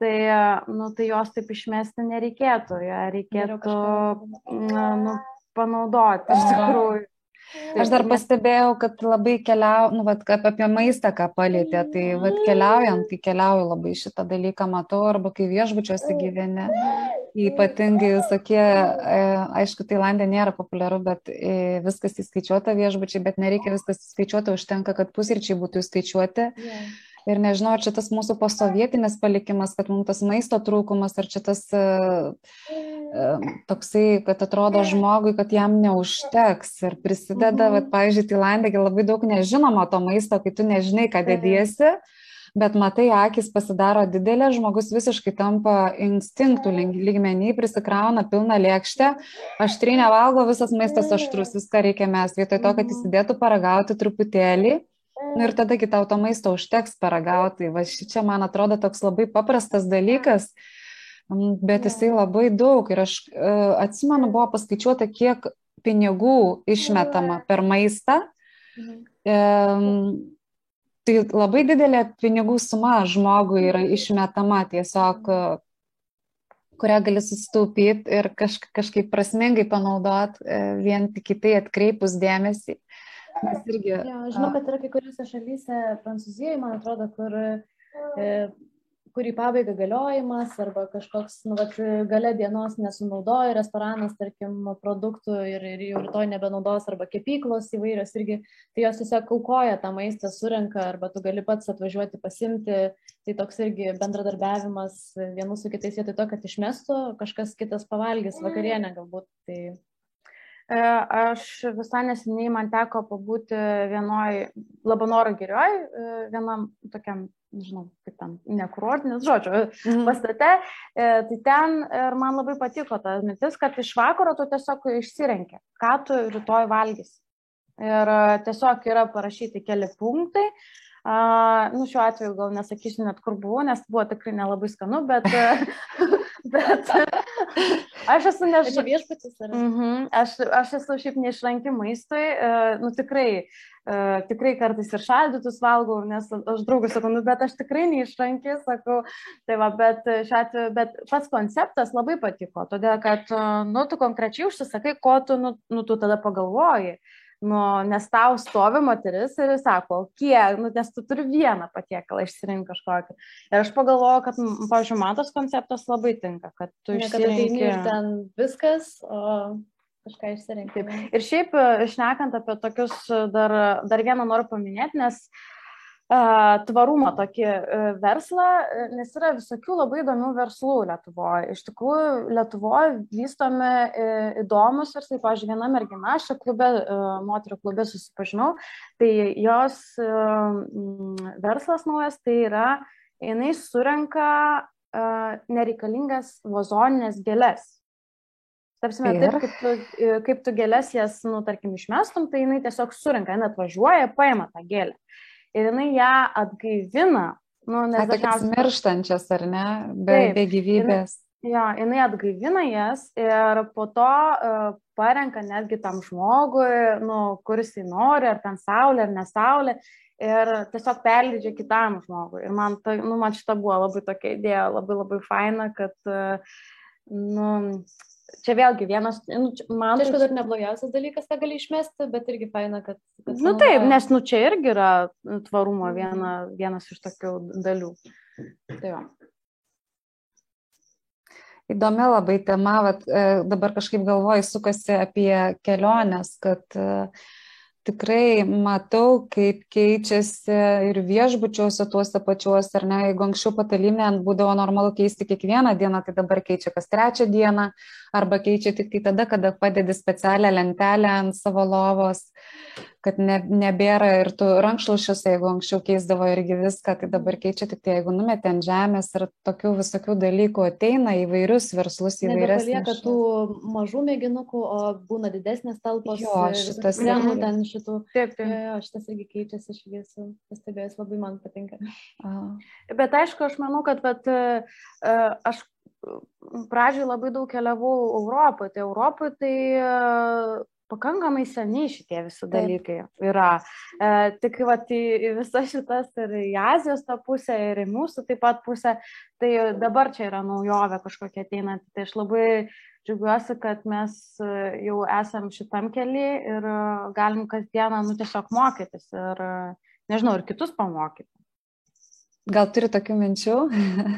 Tai, nu, tai jos taip išmesti nereikėtų, ją reikėtų nu, panaudoti iš tikrųjų. Aš dar pastebėjau, kad labai keliau, nu, vat, kaip apie maistą, ką palėtė, tai vat, keliaujant, kai keliauju labai šitą dalyką matau, arba kai viešbučiuose gyveni, ypatingai visokie, e, aišku, Tailandė nėra populiaru, bet e, viskas įskaičiuota viešbučiai, bet nereikia viskas įskaičiuota, užtenka, kad pusryčiai būtų įskaičiuoti. Ir nežinau, ar čia tas mūsų posovietinis palikimas, kad mums tas maisto trūkumas, ar čia tas uh, toksai, kad atrodo žmogui, kad jam neužteks. Ir prisideda, Mhm. vat, pavyzdžiui, Tailandė gi labai daug nežinoma to maisto, kai tu nežinai, ką dediesi. Bet matai, akis pasidaro didelė, žmogus visiškai tampa instinktų lyg- lygmenį, prisikrauna pilną lėkštę, aštriai nevalgo, visas maistas aštrus, viską reikia mes, vietoj to, kad įsidėtų paragauti truputėlį. Nu, ir tada kitau to maisto užteks paragauti. Va čia, man atrodo, toks labai paprastas dalykas, mm, bet jisai labai daug. Ir aš uh, atsimenu, buvo paskaičiuota, kiek pinigų išmetama per maistą. Um, tai labai didelė pinigų suma žmogui yra išmetama tiesiog, e, kurią gali susitaupyti ir kaž, kažkaip prasmingai panaudoti, vien tik į tai atkreipus dėmesį. Mes irgi. Jo, žinau, kad yra kai kuriuose šalyse, Prancūzijoje, man atrodo, kur, e, kur į pabaigą galiojimas arba kažkoks, nu, vat, gale dienos nesunaudoja restoranas, tarkim, produktų ir, ir jau rytoj nebenaudos arba kepyklos įvairios irgi, tai jos tiesiog aukoja tą maistą, surenka arba tu gali pats atvažiuoti pasimti, tai toks irgi bendradarbiavimas vienų su kitais vietoj to, kad išmestų, kažkas kitas pavalgys vakarienę galbūt. Tai E, aš visai neseniai man teko pabūti vienoj Labanoro girioj, e, vienam tokiam, nežinau, kaip ten, nekurortinis, žodžiu, mhm. pastate. E, tai ten ir man labai patiko ta mintis, kad iš vakaro tu tiesiog išsirenki, ką tu rytoj valgysi. Ir tiesiog yra parašyti keli punktai, Uh, nu, šiuo atveju gal nesakysiu net kur buvau, nes buvo tikrai nelabai skanu, bet, bet aš esu nežinau. Viešpatis ar ne? -hmm. aš, aš esu šiaip neišranki maistui, uh, nu tikrai, uh, tikrai kartais ir šaldytus valgau, nes aš draugui sakau, nu, bet aš tikrai neišranki, sakau, tai va, bet, atveju, bet pats konceptas labai patiko, todėl kad, nu, tu konkrečiai užsisakai, ko tu, nu, nu tu tada pagalvoji. Uh, nu, nes tau stovi moteris ir jis sako, kiek, nu, nes tu turi vieną patiekalą išsirinkti kažkokį. Ir aš pagalvoju, kad, pavyzdžiui, man tas konceptas labai tinka, kad tu išsirinkai. Ir ten viskas, o kažką išsirinkti. Ir šiaip, išnekant apie tokius, dar, dar vieną noriu paminėti, nes uh, tvarumo tokį e, verslą, e, nes yra visokių labai įdomių verslų Lietuvoje. Iš tikrųjų, Lietuvoje vystomi e, įdomus verslai. Pavyzdžiui, viena mergina, aš čia klube, moterio klube susipažinau, tai jos verslas naujas, tai yra, jinai surenka nereikalingas vazoninės gėlės. Tapsime, taip, kaip tu, kaip tu gėlės jas, nu, tarkim, išmestum, tai jinai tiesiog surinka, jinai atvažiuoja, paima tą gėlę ir jinai ją atgaivina. Nu, nes dažniausiai mirštančias, ar ne, be, taip, be gyvybės. Jinai, jo, jinai atgaivina jas ir po to uh, parenka netgi tam žmogui, nu, kuris jį nori, ar ten saulė, ar nesaulė, ir tiesiog perleidžia kitam žmogui. Ir man, ta, nu, man šita buvo labai tokia idėja, labai labai faina, kad, uh, nu, čia vėlgi vienas, nu, man. Tai aišku, dar neblogiausias dalykas, ką gali išmesti, bet irgi faina, kad. kad nu, taip, nes nu čia irgi yra tvarumo viena, vienas iš tokių dalių. Tai va. Įdomi labai tema, vat, e, dabar kažkaip galvoju, sukasi apie keliones, kad uh, tikrai matau, kaip keičiasi ir viešbučiuose tuose pačiuose, ar ne, jeigu anksčiau patalinė būdavo normalu keisti kiekvieną dieną, tai dabar keičia kas trečią dieną, arba keičia tik tai tada, kada padedi specialią lentelę ant savo lovos, kad ne, nebėra ir tų rankšluošiuose, jeigu anksčiau keisdavo irgi viską, tai dabar keičia tik tai, jeigu numetė ant žemės ir tokių visokių dalykų ateina įvairius verslus, įvairias. Nebelieka tų mažų mėginukų, o būna didesnės talpos. Jo, šitas irgi. ten šitų. Taip, taip. Jo, šitas irgi keičiasi, aš irgi esu pastebėjęs, labai man patinka. Aha. Bet aišku, aš manau, kad bet, aš pradžioj labai daug keliavau Europoje, tai Europoje tai pakankamai seniai šitie visi dalykai yra. E, tik vat, į, visas šitas ir į Azijos tą pusę, ir į mūsų taip pat pusę, tai dabar čia yra naujovė kažkokia ateinanti. Tai aš labai džiaugiuosi, kad mes e, jau esam šitam keli ir e, galim kasdieną, nu, tiesiog mokytis ir, e, nežinau, ir kitus pamokyti. Gal turi tokių minčių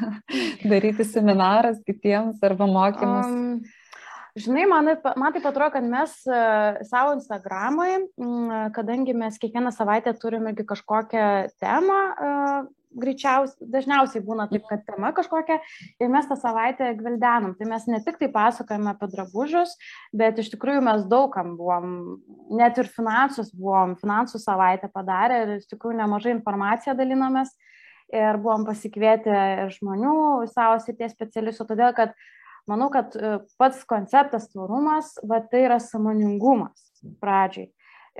daryti seminaras kitiems arba mokymus? Um, Žinai, man, man taip atrodo, kad mes uh, savo Instagramui, um, kadangi mes kiekvieną savaitę turime kažkokią temą, uh, greičiausiai, dažniausiai būna taip, kad tema kažkokia ir mes tą savaitę gvildenam. Tai mes ne tik tai pasakojame apie drabužius, bet iš tikrųjų mes daugam buvom, net ir finansus buvom, finansų savaitę padarę ir iš tikrųjų nemažai informaciją dalinomės ir buvom pasikvietę žmonių savo srities specialistų, todėl kad uh, Manau, kad e, pats konceptas tvarumas, va, tai yra samoningumas pradžiai.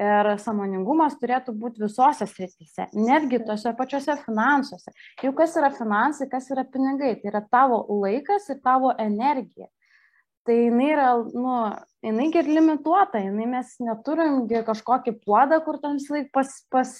Ir samoningumas turėtų būti visose srityse, netgi tose pačiose finansuose. Juk kas yra finansai, kas yra pinigai, tai yra tavo laikas ir tavo energija tai jinai yra, nu, jinai ir limituota, jinai mes neturim kažkokį puodą, kur ten laik pas, pas,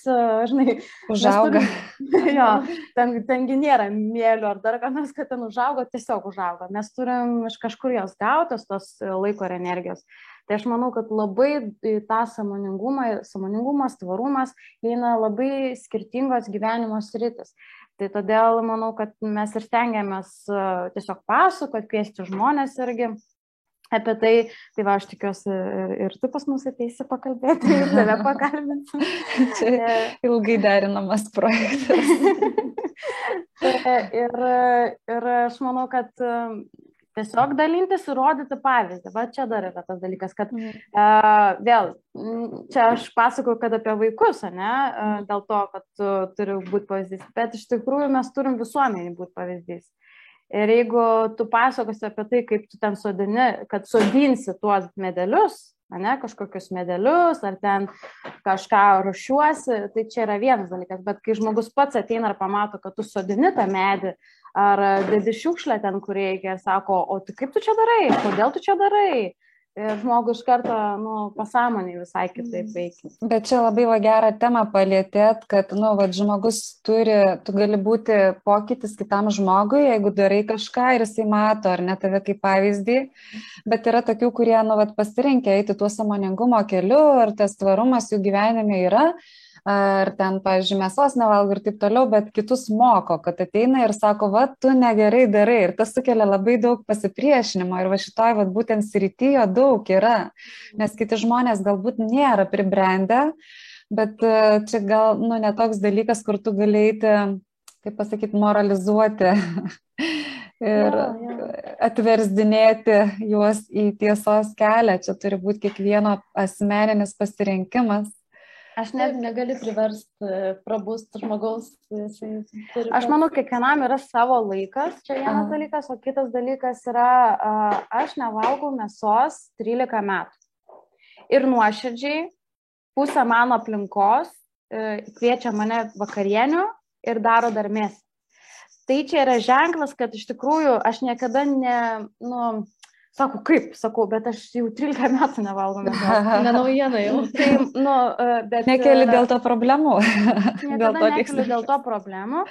žinai, užauga. Turim, jo, ten, tengi nėra mėlio ar dar ką nors, kad ten užaugo, tiesiog užaugo. Mes turim iš kažkur jos gautos, tos laiko ir energijos. Tai aš manau, kad labai tą samoningumą, samoningumas, tvarumas eina labai skirtingos gyvenimo sritis. Tai todėl manau, kad mes ir stengiamės tiesiog pasakoti, kviesti žmonės irgi apie tai, tai va, aš tikiuosi ir, ir tu pas mus ateisi pakalbėti, ir tave pakalbinsiu. Čia e, ilgai derinamas projektas. ir, ir aš manau, kad Tiesiog dalintis ir rodyti pavyzdį. Va čia dar yra tas dalykas, kad uh, vėl, čia aš pasakoju, kad apie vaikus, ne, uh, dėl to, kad tu turi būti pavyzdys, bet iš tikrųjų mes turim visuomenį būti pavyzdys. Ir jeigu tu pasakosi apie tai, kaip tu ten sodini, kad sodinsi tuos medelius, ne, kažkokius medelius, ar ten kažką rušiuosi, tai čia yra vienas dalykas, bet kai žmogus pats ateina ir pamato, kad tu sodini tą medį, ar dedi šiukšlę ten, kur reikia ir sako, o tai kaip tu čia darai, kodėl tu čia darai. Ir žmogus iš karto, nu, pasąmonį visai kitaip mm. veikia. Bet čia labai va gerą temą palėtėt, kad, nu, va, žmogus turi, tu gali būti pokytis kitam žmogui, jeigu darai kažką ir jisai mato, ar ne tave kaip pavyzdį. Bet yra tokių, kurie, nu, va, pasirinkia eiti tuo samoningumo keliu ir tas tvarumas jų gyvenime yra ar ten, pavyzdžiui, mėsos nevalgo ir taip toliau, bet kitus moko, kad ateina ir sako, va, tu negerai darai ir tas sukelia labai daug pasipriešinimo ir va šitoj, va, būtent srityjo daug yra, nes kiti žmonės galbūt nėra pribrendę, bet e, čia gal, nu, netoks dalykas, kur tu galėti, kaip pasakyti, moralizuoti. ir ja, ja. atversdinėti juos į tiesos kelią. Čia turi būti kiekvieno asmeninis pasirinkimas. Aš net negaliu priversti e, prabūsti žmogaus. Aš manau, kiekvienam yra savo laikas, čia vienas Aha. dalykas, o kitas dalykas yra, aš nevalgau mėsos 13 metų. Ir nuoširdžiai pusę mano aplinkos e, kviečia mane vakarienių ir daro dar mėsą. Tai čia yra ženklas, kad iš tikrųjų aš niekada ne, nu, Sako, kaip, sakau, bet aš jau 13 metų nevalgau mėsos. Ne naujiena jau. Tai, nu, e, bet... Nekeli dėl to problemų. dėl to nekeli dėl to problemų.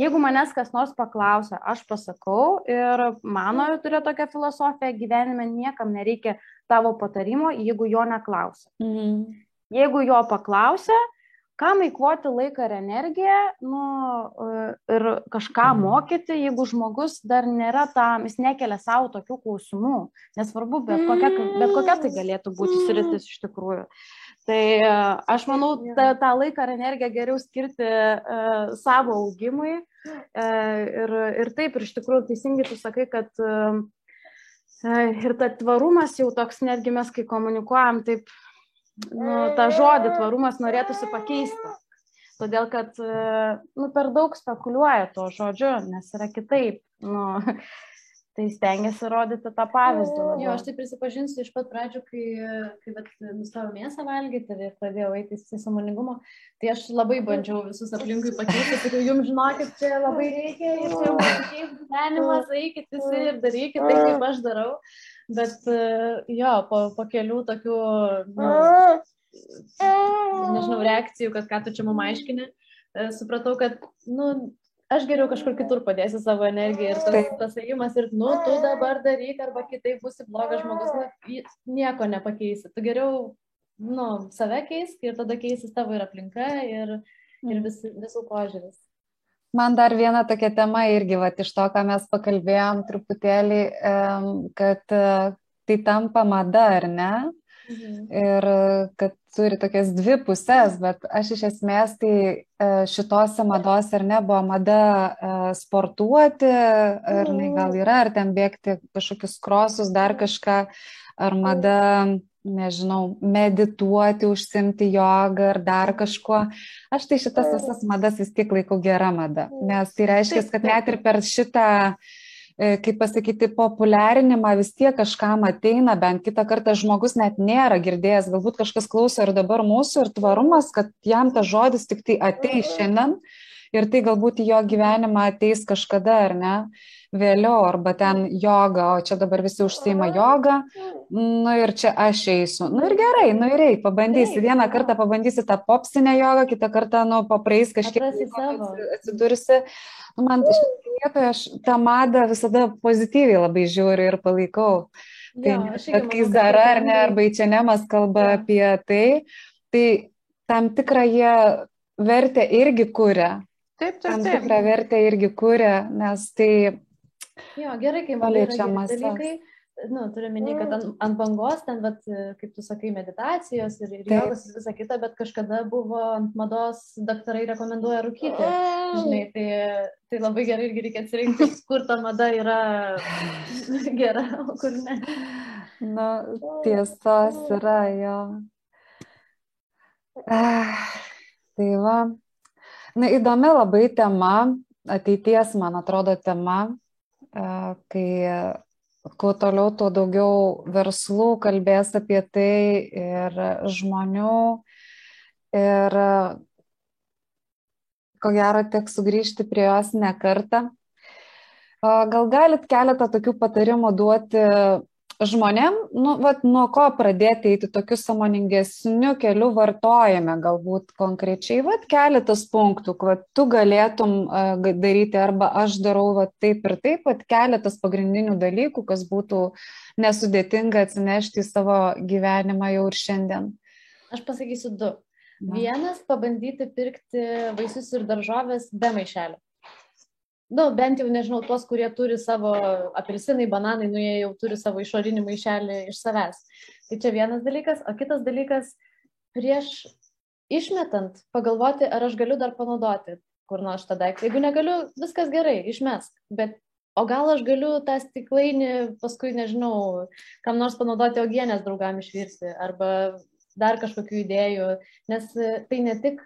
Jeigu manęs kas nors paklausia, aš pasakau ir mano turiu tokią filosofiją, gyvenime niekam nereikia tavo patarimo, jeigu jo neklausia. Mhm. Jeigu jo paklausia, kam eikvoti laiką ir energiją nu, ir kažką mhm. mokyti, jeigu žmogus dar nėra tam, jis nekelia savo tokių klausimų. Nesvarbu, bet kokia, bet kokia tai galėtų būti sritis iš tikrųjų. Tai e, aš manau, tą, tą laiką ir energiją geriau skirti uh, savo augimui. Uh, ir, ir taip, ir iš tikrųjų teisingai tu sakai, kad uh, ir ta tvarumas jau toks, netgi mes kai komunikuojam, taip nu, tą žodį tvarumas norėtųsi pakeisti. Todėl, kad nu, per daug spekuliuoja tuo žodžiu, nes yra kitaip. Nu, tai stengiasi rodyti tą pavyzdį. Labiau. Jo, aš tai prisipažinsiu iš pat pradžių, kai, kai nustojau mėsą valgyti ir pradėjau eiti į samoningumo, tai aš labai bandžiau visus aplinkui pakeisti, sakiau, jums žinokit, čia labai reikia ir čia jau pasikeis gyvenimas, eikit visi ir darykit tai, kaip aš darau. Bet jo, po, po kelių tokių, nu, nežinau, reakcijų, kad ką tu čia mum aiškini, e, supratau, kad, nu, aš geriau kažkur kitur padėsiu savo energiją ir tas, tas ėjimas ir, nu, tu dabar daryk arba kitaip būsi blogas žmogus, nu, nieko nepakeisi. Tu geriau, nu, save keisk ir tada keisis tavo ir aplinka ir, ir vis, visų požiūris. Man dar viena tokia tema irgi, va, iš to, ką mes pakalbėjom truputėlį, kad e, tai tampa mada, ar ne? Mhm. Ir kad turi tokias dvi pusės, bet aš iš esmės tai e, šitose mados ar ne buvo mada e, sportuoti, ar ne gal mhm. yra, ar ten bėgti kažkokius krosus, dar kažką, ar mada nežinau, medituoti, užsimti jogą ar dar kažkuo. Aš tai šitas visas madas vis tiek laikau gera mada, nes tai reiškia, kad net ir per šitą, e, kaip pasakyti, populiarinimą vis tiek kažkam ateina, bent kitą kartą žmogus net nėra girdėjęs, galbūt kažkas klauso ir dabar mūsų ir tvarumas, kad jam tas žodis tik tai ateis šiandien ir tai galbūt į jo gyvenimą ateis kažkada, ar ne? Vėliau, arba ten joga, o čia dabar visi užsima jogą, nu ir čia aš eisiu. Nu ir gerai, nu ir eik, pabandysi. Vieną kartą pabandysi tą popsinę jogą, kitą kartą, nu, papraeis kažkiek atsidursi. Nu, man šitoje vietoje aš tą madą visada pozityviai labai žiūriu ir palaikau. Tai bet kai Zara ar ne, arba Ičianemas kalba ja. apie tai, tai tam tikrą jie vertę irgi kuria. Taip, taip, taip. Tam tikrą vertę irgi kuria, nes tai Jo, gerai, kai yra dalykai, nu, turiu minį, kad ant, ant bangos ten, vat, kaip tu sakai, meditacijos ir, ir jogos ir visa kita, bet kažkada buvo ant mados daktarai rekomenduoja rūkyti. Žinai, tai, tai labai gerai irgi reikia atsirinkti, kur ta mada yra gera, o kur ne. Na, tiesos yra jo. Ah, tai va. Na, įdomi labai tema, ateities, man atrodo, tema, kai kuo toliau, tuo daugiau verslų kalbės apie tai ir žmonių. Ir ko gero teks sugrįžti prie jos ne kartą. Gal galit keletą tokių patarimų duoti žmonėm, nu, vat, nuo ko pradėti eiti tokiu samoningesniu keliu vartojame, galbūt konkrečiai, vat, keletas punktų, kad tu galėtum uh, daryti arba aš darau vat, taip ir taip, vat, keletas pagrindinių dalykų, kas būtų nesudėtinga atsinešti į savo gyvenimą jau ir šiandien. Aš pasakysiu du. Na. Vienas, pabandyti pirkti vaisius ir daržovės be maišelio nu, bent jau nežinau, tuos, kurie turi savo apelsinai, bananai, nu jie jau turi savo išorinį maišelį iš savęs. Tai čia vienas dalykas, o kitas dalykas, prieš išmetant, pagalvoti, ar aš galiu dar panaudoti kur nors tą daiktą. Jeigu negaliu, viskas gerai, išmesk. Bet o gal aš galiu tą stiklainį paskui, nežinau, kam nors panaudoti augienės draugam išvirti arba dar kažkokių idėjų, nes tai ne tik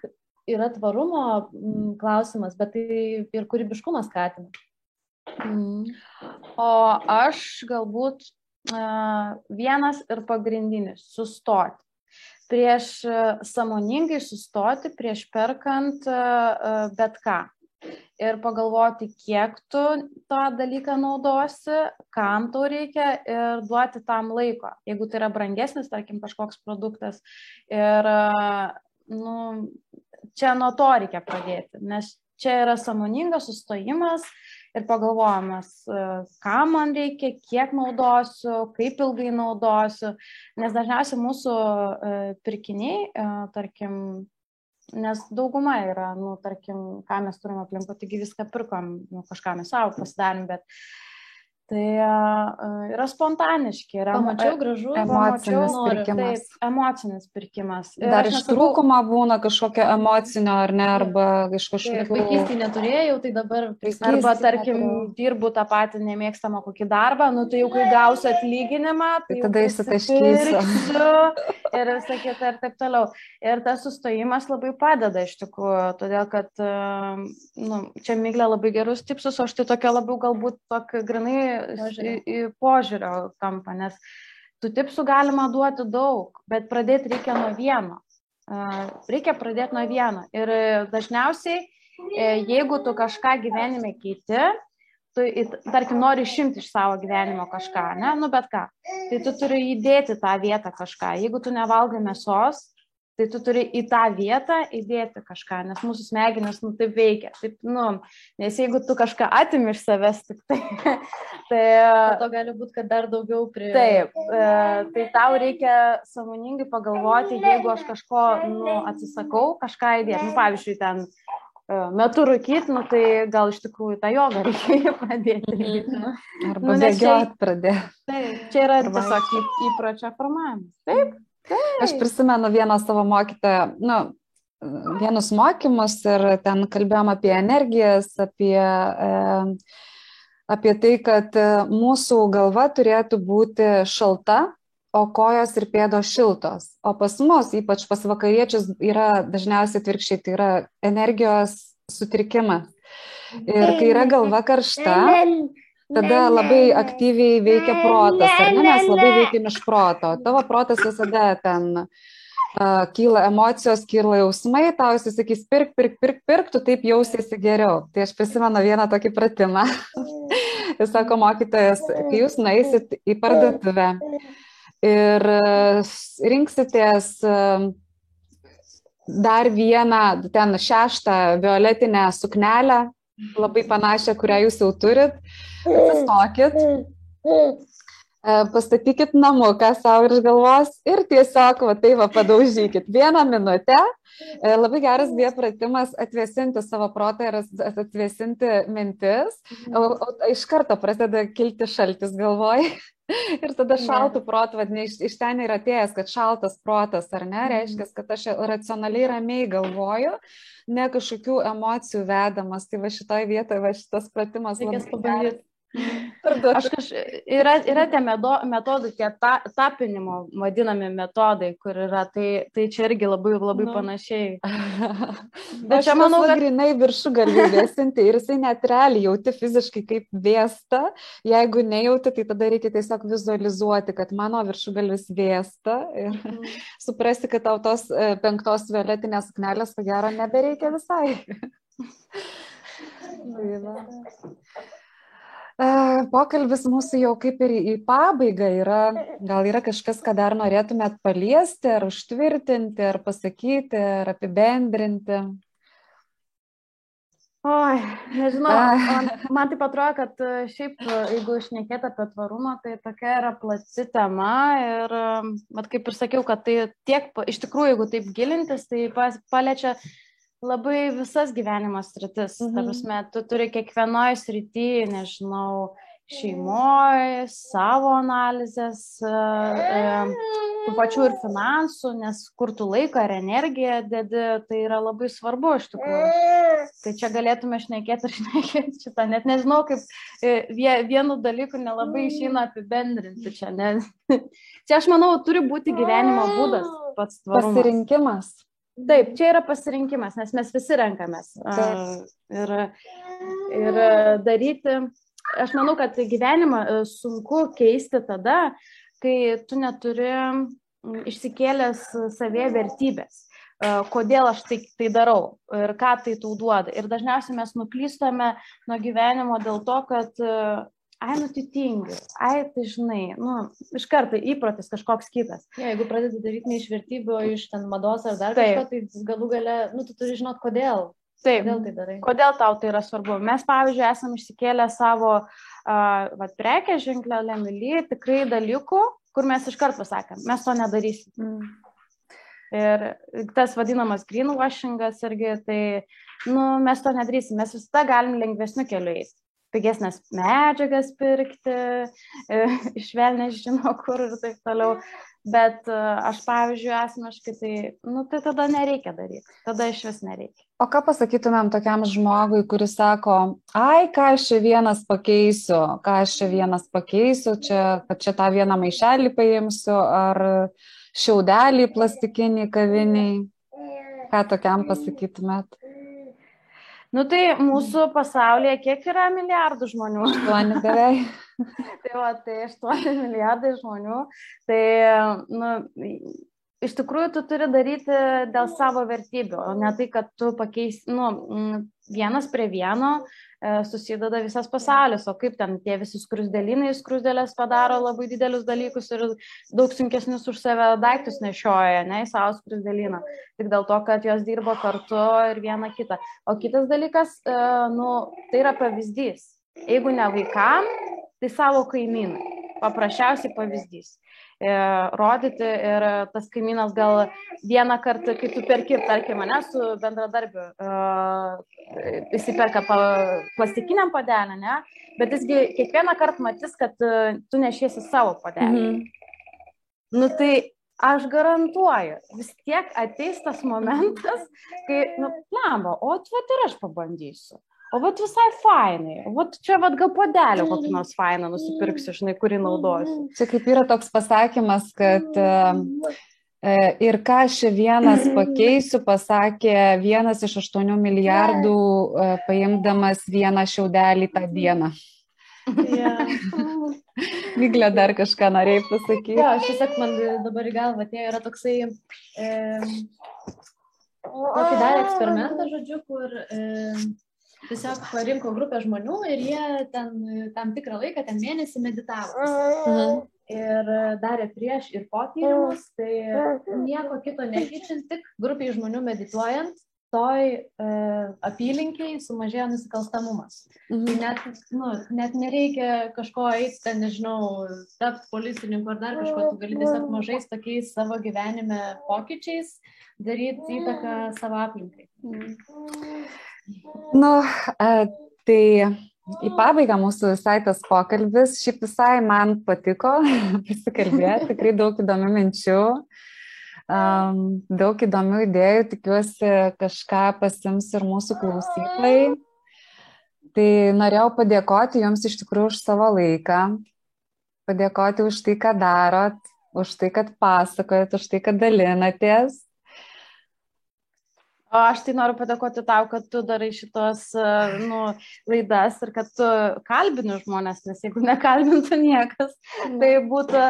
yra tvarumo mm, klausimas, bet tai ir kūrybiškumas skatina. Mm. O aš galbūt uh, vienas ir pagrindinis - sustoti. Prieš uh, samoningai sustoti, prieš perkant uh, bet ką. Ir pagalvoti, kiek tu tą dalyką naudosi, kam tau reikia ir duoti tam laiko. Jeigu tai yra brangesnis, tarkim, kažkoks produktas ir nu, čia nuo to reikia pradėti, nes čia yra samoningas sustojimas ir pagalvojimas, e, ką man reikia, kiek naudosiu, kaip ilgai naudosiu, nes dažniausiai mūsų e, pirkiniai, e, tarkim, nes dauguma yra, nu, tarkim, ką mes turime aplinkui, taigi viską pirkom, nu, kažką mes savo pasidarėm, bet Tai uh, yra spontaniški, yra Pamačiau gražu, emocinis noriu, pirkimas. Taip, emocinis pirkimas. Ir Dar iš trūkumo būna kažkokio emocinio ar ne, arba iš kažkokio... Vaikystį neturėjau, tai dabar... Arba, tarkim, neturėjau. dirbu tą patį nemėgstamą kokį darbą, nu tai jau kai gausiu atlyginimą, tai, tai tada įsitaškysiu. Ir visą kitą ir taip toliau. Ir tas sustojimas labai padeda iš tikrųjų, todėl kad, nu, čia Miglė labai gerus tipsus, o aš tai tokia labiau galbūt tokia grinai į, į požiūrio kampą, nes tų tipsų galima duoti daug, bet pradėti reikia nuo vieno. Reikia pradėti nuo vieno. Ir dažniausiai, e, jeigu tu kažką gyvenime keiti, tu, tarkim, nori išimti iš savo gyvenimo kažką, ne, nu bet ką, tai tu turi įdėti tą vietą kažką. Jeigu tu nevalgai mėsos, tai tu turi į tą vietą įdėti kažką, nes mūsų smegenys, nu, taip veikia. Taip, nu, nes jeigu tu kažką atimi iš savęs, tik tai... tai to gali būti, kad dar daugiau prie... Taip, e, tai tau reikia samoningai pagalvoti, jeigu aš kažko, nu, atsisakau, kažką įdėti. Nu, pavyzdžiui, ten e, metu rūkyti, nu, tai gal iš tikrųjų tą jogą reikia pradėti. Mhm. Arba nu, bėgiot pradėti. Taip, čia yra tiesiog įpročio formavimas. Taip. Aš prisimenu vieną savo mokytoją, nu, vienus mokymus ir ten kalbėjom apie energijas, apie, e, apie tai, kad mūsų galva turėtų būti šalta, o kojos ir pėdos šiltos. O pas mus, ypač pas vakariečius, yra dažniausiai atvirkščiai, tai yra energijos sutrikimas. Ir kai yra galva karšta, tada labai aktyviai veikia protas, ar ne, mes labai veikiam iš proto. Tavo protas visada ten uh, kyla emocijos, kyla jausmai, tau jis sakys, pirk, pirk, pirk, pirk, tu taip jausiesi geriau. Tai aš prisimenu vieną tokį pratimą. Jis sako, mokytojas, kai jūs naisit į parduotuvę ir rinksitės dar vieną, ten šeštą violetinę suknelę, labai panašią, kurią jūs jau turit, atsistokit, e, pastatykit namuką savo iš galvos ir tiesiog, va tai va, padaužykit vieną minutę. E, labai geras bija pratimas atvesinti savo protą ir atvesinti mintis. O, o iš karto prasideda kilti šaltis galvoj. Ir tada šaltų protų, vadinai, iš, iš ten yra atėjęs, kad šaltas protas, ar ne, Mhm. reiškia, kad aš racionaliai ramiai galvoju, ne kažkokių emocijų vedamas. Tai va šitoje vietoje, va šitas pratimas. Reikės pabandyti. Aš kaž... yra, yra tie medo, metodai, tie ta, tapinimo vadinami metodai, kur yra, tai, tai čia irgi labai, labai Nu. panašiai. Bet čia manau, kad- grinai viršų gali vėsinti ir jisai net realiai jauti fiziškai kaip vėsta. Jeigu nejauti, tai tada reikia tiesiog vizualizuoti, kad mano viršų galvis vėsta ir suprasti, kad tau tos e, penktos violetinės suknelės, ko gero, nebereikia visai. Tai Pokalbis mūsų jau kaip ir į pabaigą yra. Gal yra kažkas, ką dar norėtumėt paliesti, ar užtvirtinti, ar pasakyti, ar apibendrinti? Oi, nežinau, man, man taip atrodo, kad e, šiaip, e, jeigu išnekėt apie tvarumą, tai tokia yra plati tema ir, bet kaip ir sakiau, kad tai tiek, iš tikrųjų, jeigu taip gilintis, tai pas, paliečia labai visas gyvenimo sritis. Mhm. Prasme, tu turi kiekvienoje srityje, nežinau, šeimoje, savo analizės, e, tų pačių ir finansų, nes kur tu laiką ir energiją dedi, tai yra labai svarbu iš tikrųjų. Tai čia galėtume šnekėti ir šnekėti šitą, net nežinau, kaip e, vie- vienu dalyku nelabai išeina apibendrinti čia. Ne? Čia aš manau, turi būti gyvenimo būdas pats tvarumas. Pasirinkimas. Taip, čia yra pasirinkimas, nes mes visi renkamės. Taip. Ir, ir daryti, aš manau, kad gyvenimą e, sunku keisti tada, kai tu neturi išsikėlęs savie vertybės. E, Kodėl aš tai, tai darau ir ką tai tau duoda. Ir dažniausiai mes nuklystame nuo gyvenimo dėl to, kad e, ai, nu tai tingi, ai, tai žinai, nu, iš karto įprotis kažkoks kitas. Ja, jeigu pradedi daryti ne iš vertybių, iš ten mados ar dar kažko, tai galų gale, nu, tu turi žinot, kodėl. Taip, Kodėl tai darai. Kodėl tau tai yra svarbu? Mes, pavyzdžiui, esame išsikėlę savo uh, prekę ženklę Lemily tikrai dalykų, kur mes iš karto pasakėm, mes to nedarysim. Mm. Ir tas vadinamas greenwashingas irgi, tai nu, mes to nedarysim, mes visada galim lengvesniu keliu eiti. Pigesnės medžiagas pirkti, e, išvelnės žino kur ir taip toliau. Bet e, aš, pavyzdžiui, asmeniškai, tai, nu, tai tada nereikia daryti. Tada iš vis nereikia. O ką pasakytumėm tokiam žmogui, kuris sako, ai, ką aš čia vienas pakeisiu, ką aš čia vienas pakeisiu, čia, kad čia tą vieną maišelį paimsiu, ar šiaudelį plastikinį kaviniai. Ką tokiam pasakytumėt? Nu tai mūsų pasaulyje kiek yra milijardų žmonių? Aštuoni beveik. tai va, tai 8 milijardai žmonių. Tai, nu, iš tikrųjų, tu turi daryti dėl savo vertybių, o ne tai, kad tu pakeisi, nu, vienas prie vieno susideda visas pasaulis, o kaip ten tie visi skrusdėlinai, skrusdėlės padaro labai didelius dalykus ir daug sunkesnius už save daiktus nešioja, ne, į savo skrusdėliną, tik dėl to, kad jos dirba kartu ir viena kita. O kitas dalykas, e, nu, tai yra pavyzdys. Jeigu ne vaikam, tai savo kaimynai. Paprasčiausiai pavyzdys. E, rodyti ir tas kaimynas gal vieną kartą, kai tu perki, tarkim, mane su bendradarbiu, e, jisai perka pa, plastikiniam padelę, ne? Bet jisgi kiekvieną kartą matys, kad e, tu nešiesi savo padelį. Mhm. Nu tai aš garantuoju, vis tiek ateis tas momentas, kai, nu, lemba, o vat ir aš pabandysiu. O vat visai fainai. O vat čia vat gal padelio kokį nors fainą nusipirksiu, žinai, kurį naudosiu. Čia kaip yra toks pasakymas, kad e, e, ir ką aš čia vienas pakeisiu, pasakė vienas iš aštuonių milijardų, e, paimdamas vieną šiaudelį tą dieną. Ja. Vyglė dar kažką norėjai pasakyti. Jo, aš tiesiog man dabar į galvą atėjo, yra toksai, e, tokį darė eksperimentą, žodžiu, kur e, tiesiog parinko grupę žmonių ir jie ten e, tam tikrą laiką, ten mėnesį meditavo. Mhm. Ir e, darė prieš ir po tyrimus, tai nieko kito nekeičiant, tik grupiai žmonių medituojant, toj e, apylinkiai sumažėjo nusikalstamumas. Mhm. net, nu, net nereikia kažko eiti, ten, nežinau, tapti policininku ar dar kažko, tu gali tiesiog mažais tokiais savo gyvenime pokyčiais daryti įtaką savo aplinkai. Nu, e, tai į pabaigą mūsų visai tas pokalbis. Šiaip visai man patiko pasikalbėti, tikrai daug įdomių minčių, um, daug įdomių idėjų, tikiuosi kažką pasims ir mūsų klausytojai. Tai norėjau padėkoti Jums iš tikrųjų už savo laiką, padėkoti už tai, ką darot, už tai, kad pasakojat, už tai, kad dalinatės. Aš tai noriu padėkoti tau, kad tu darai šitos nu, laidas ir kad tu kalbini žmonės, nes jeigu nekalbintų niekas, tai būtų,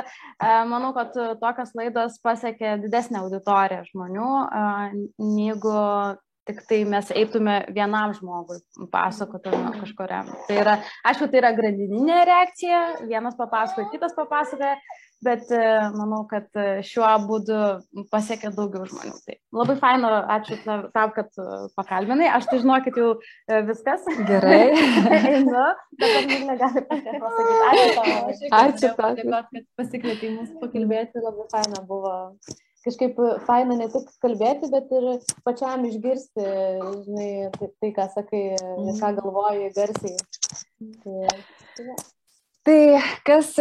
manau, kad tokias laidos pasiekia didesnę auditoriją žmonių, negu tik tai mes eitume vienam žmogui, pasakotume kažkuriam. Tai yra, aišku, tai yra grandininė reakcija, vienas papasakoja, kitas papasakoja, bet e, manau, kad e, šiuo būdu pasiekia daugiau žmonių. Tai labai faino, ačiū tau, kad e, pakalbinai. Aš tai žinokit jau viskas. Gerai. Einu, dabar Miglė gali pasakyti. Ačiū tau. Ačiū tau, kad pasikvietei mus pakalbėti, labai faina buvo kažkaip faina ne tik kalbėti, bet ir pačiam išgirsti, žinai, tai, tai ką sakai, ką galvoji garsiai. Tai, tai, tai kas,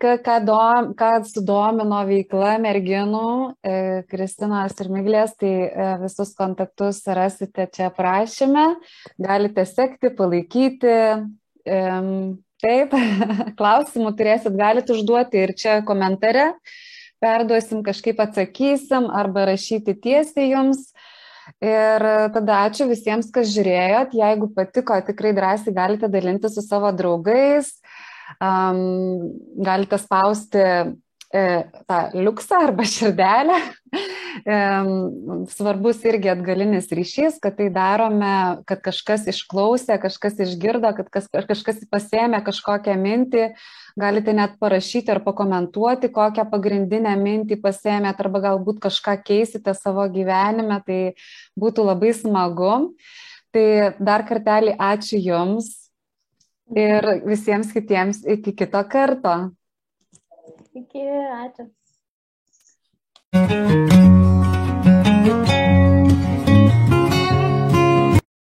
ką, ką, dom, ką sudomino veikla merginų, e, Kristinos ir Miglės, tai e, visus kontaktus rasite čia prašyme, galite sekti, palaikyti. E, taip, klausimų turėsit, galite užduoti ir čia komentare perduosim, kažkaip atsakysim arba rašyti tiesiai jums. Ir tada ačiū visiems, kas žiūrėjot. Jeigu patiko, tikrai drąsiai galite dalinti su savo draugais. Um, galite spausti e, tą liuksą arba širdelę. Svarbus irgi atgalinis ryšys, kad tai darome, kad kažkas išklausė, kažkas išgirdo, kad kas, kažkas pasėmė kažkokią mintį, galite net parašyti ar pakomentuoti, kokią pagrindinę mintį pasėmėt arba galbūt kažką keisite savo gyvenime, tai būtų labai smagu. Tai dar kartelį ačiū Jums ir visiems kitiems iki kito karto. Iki, ačiū.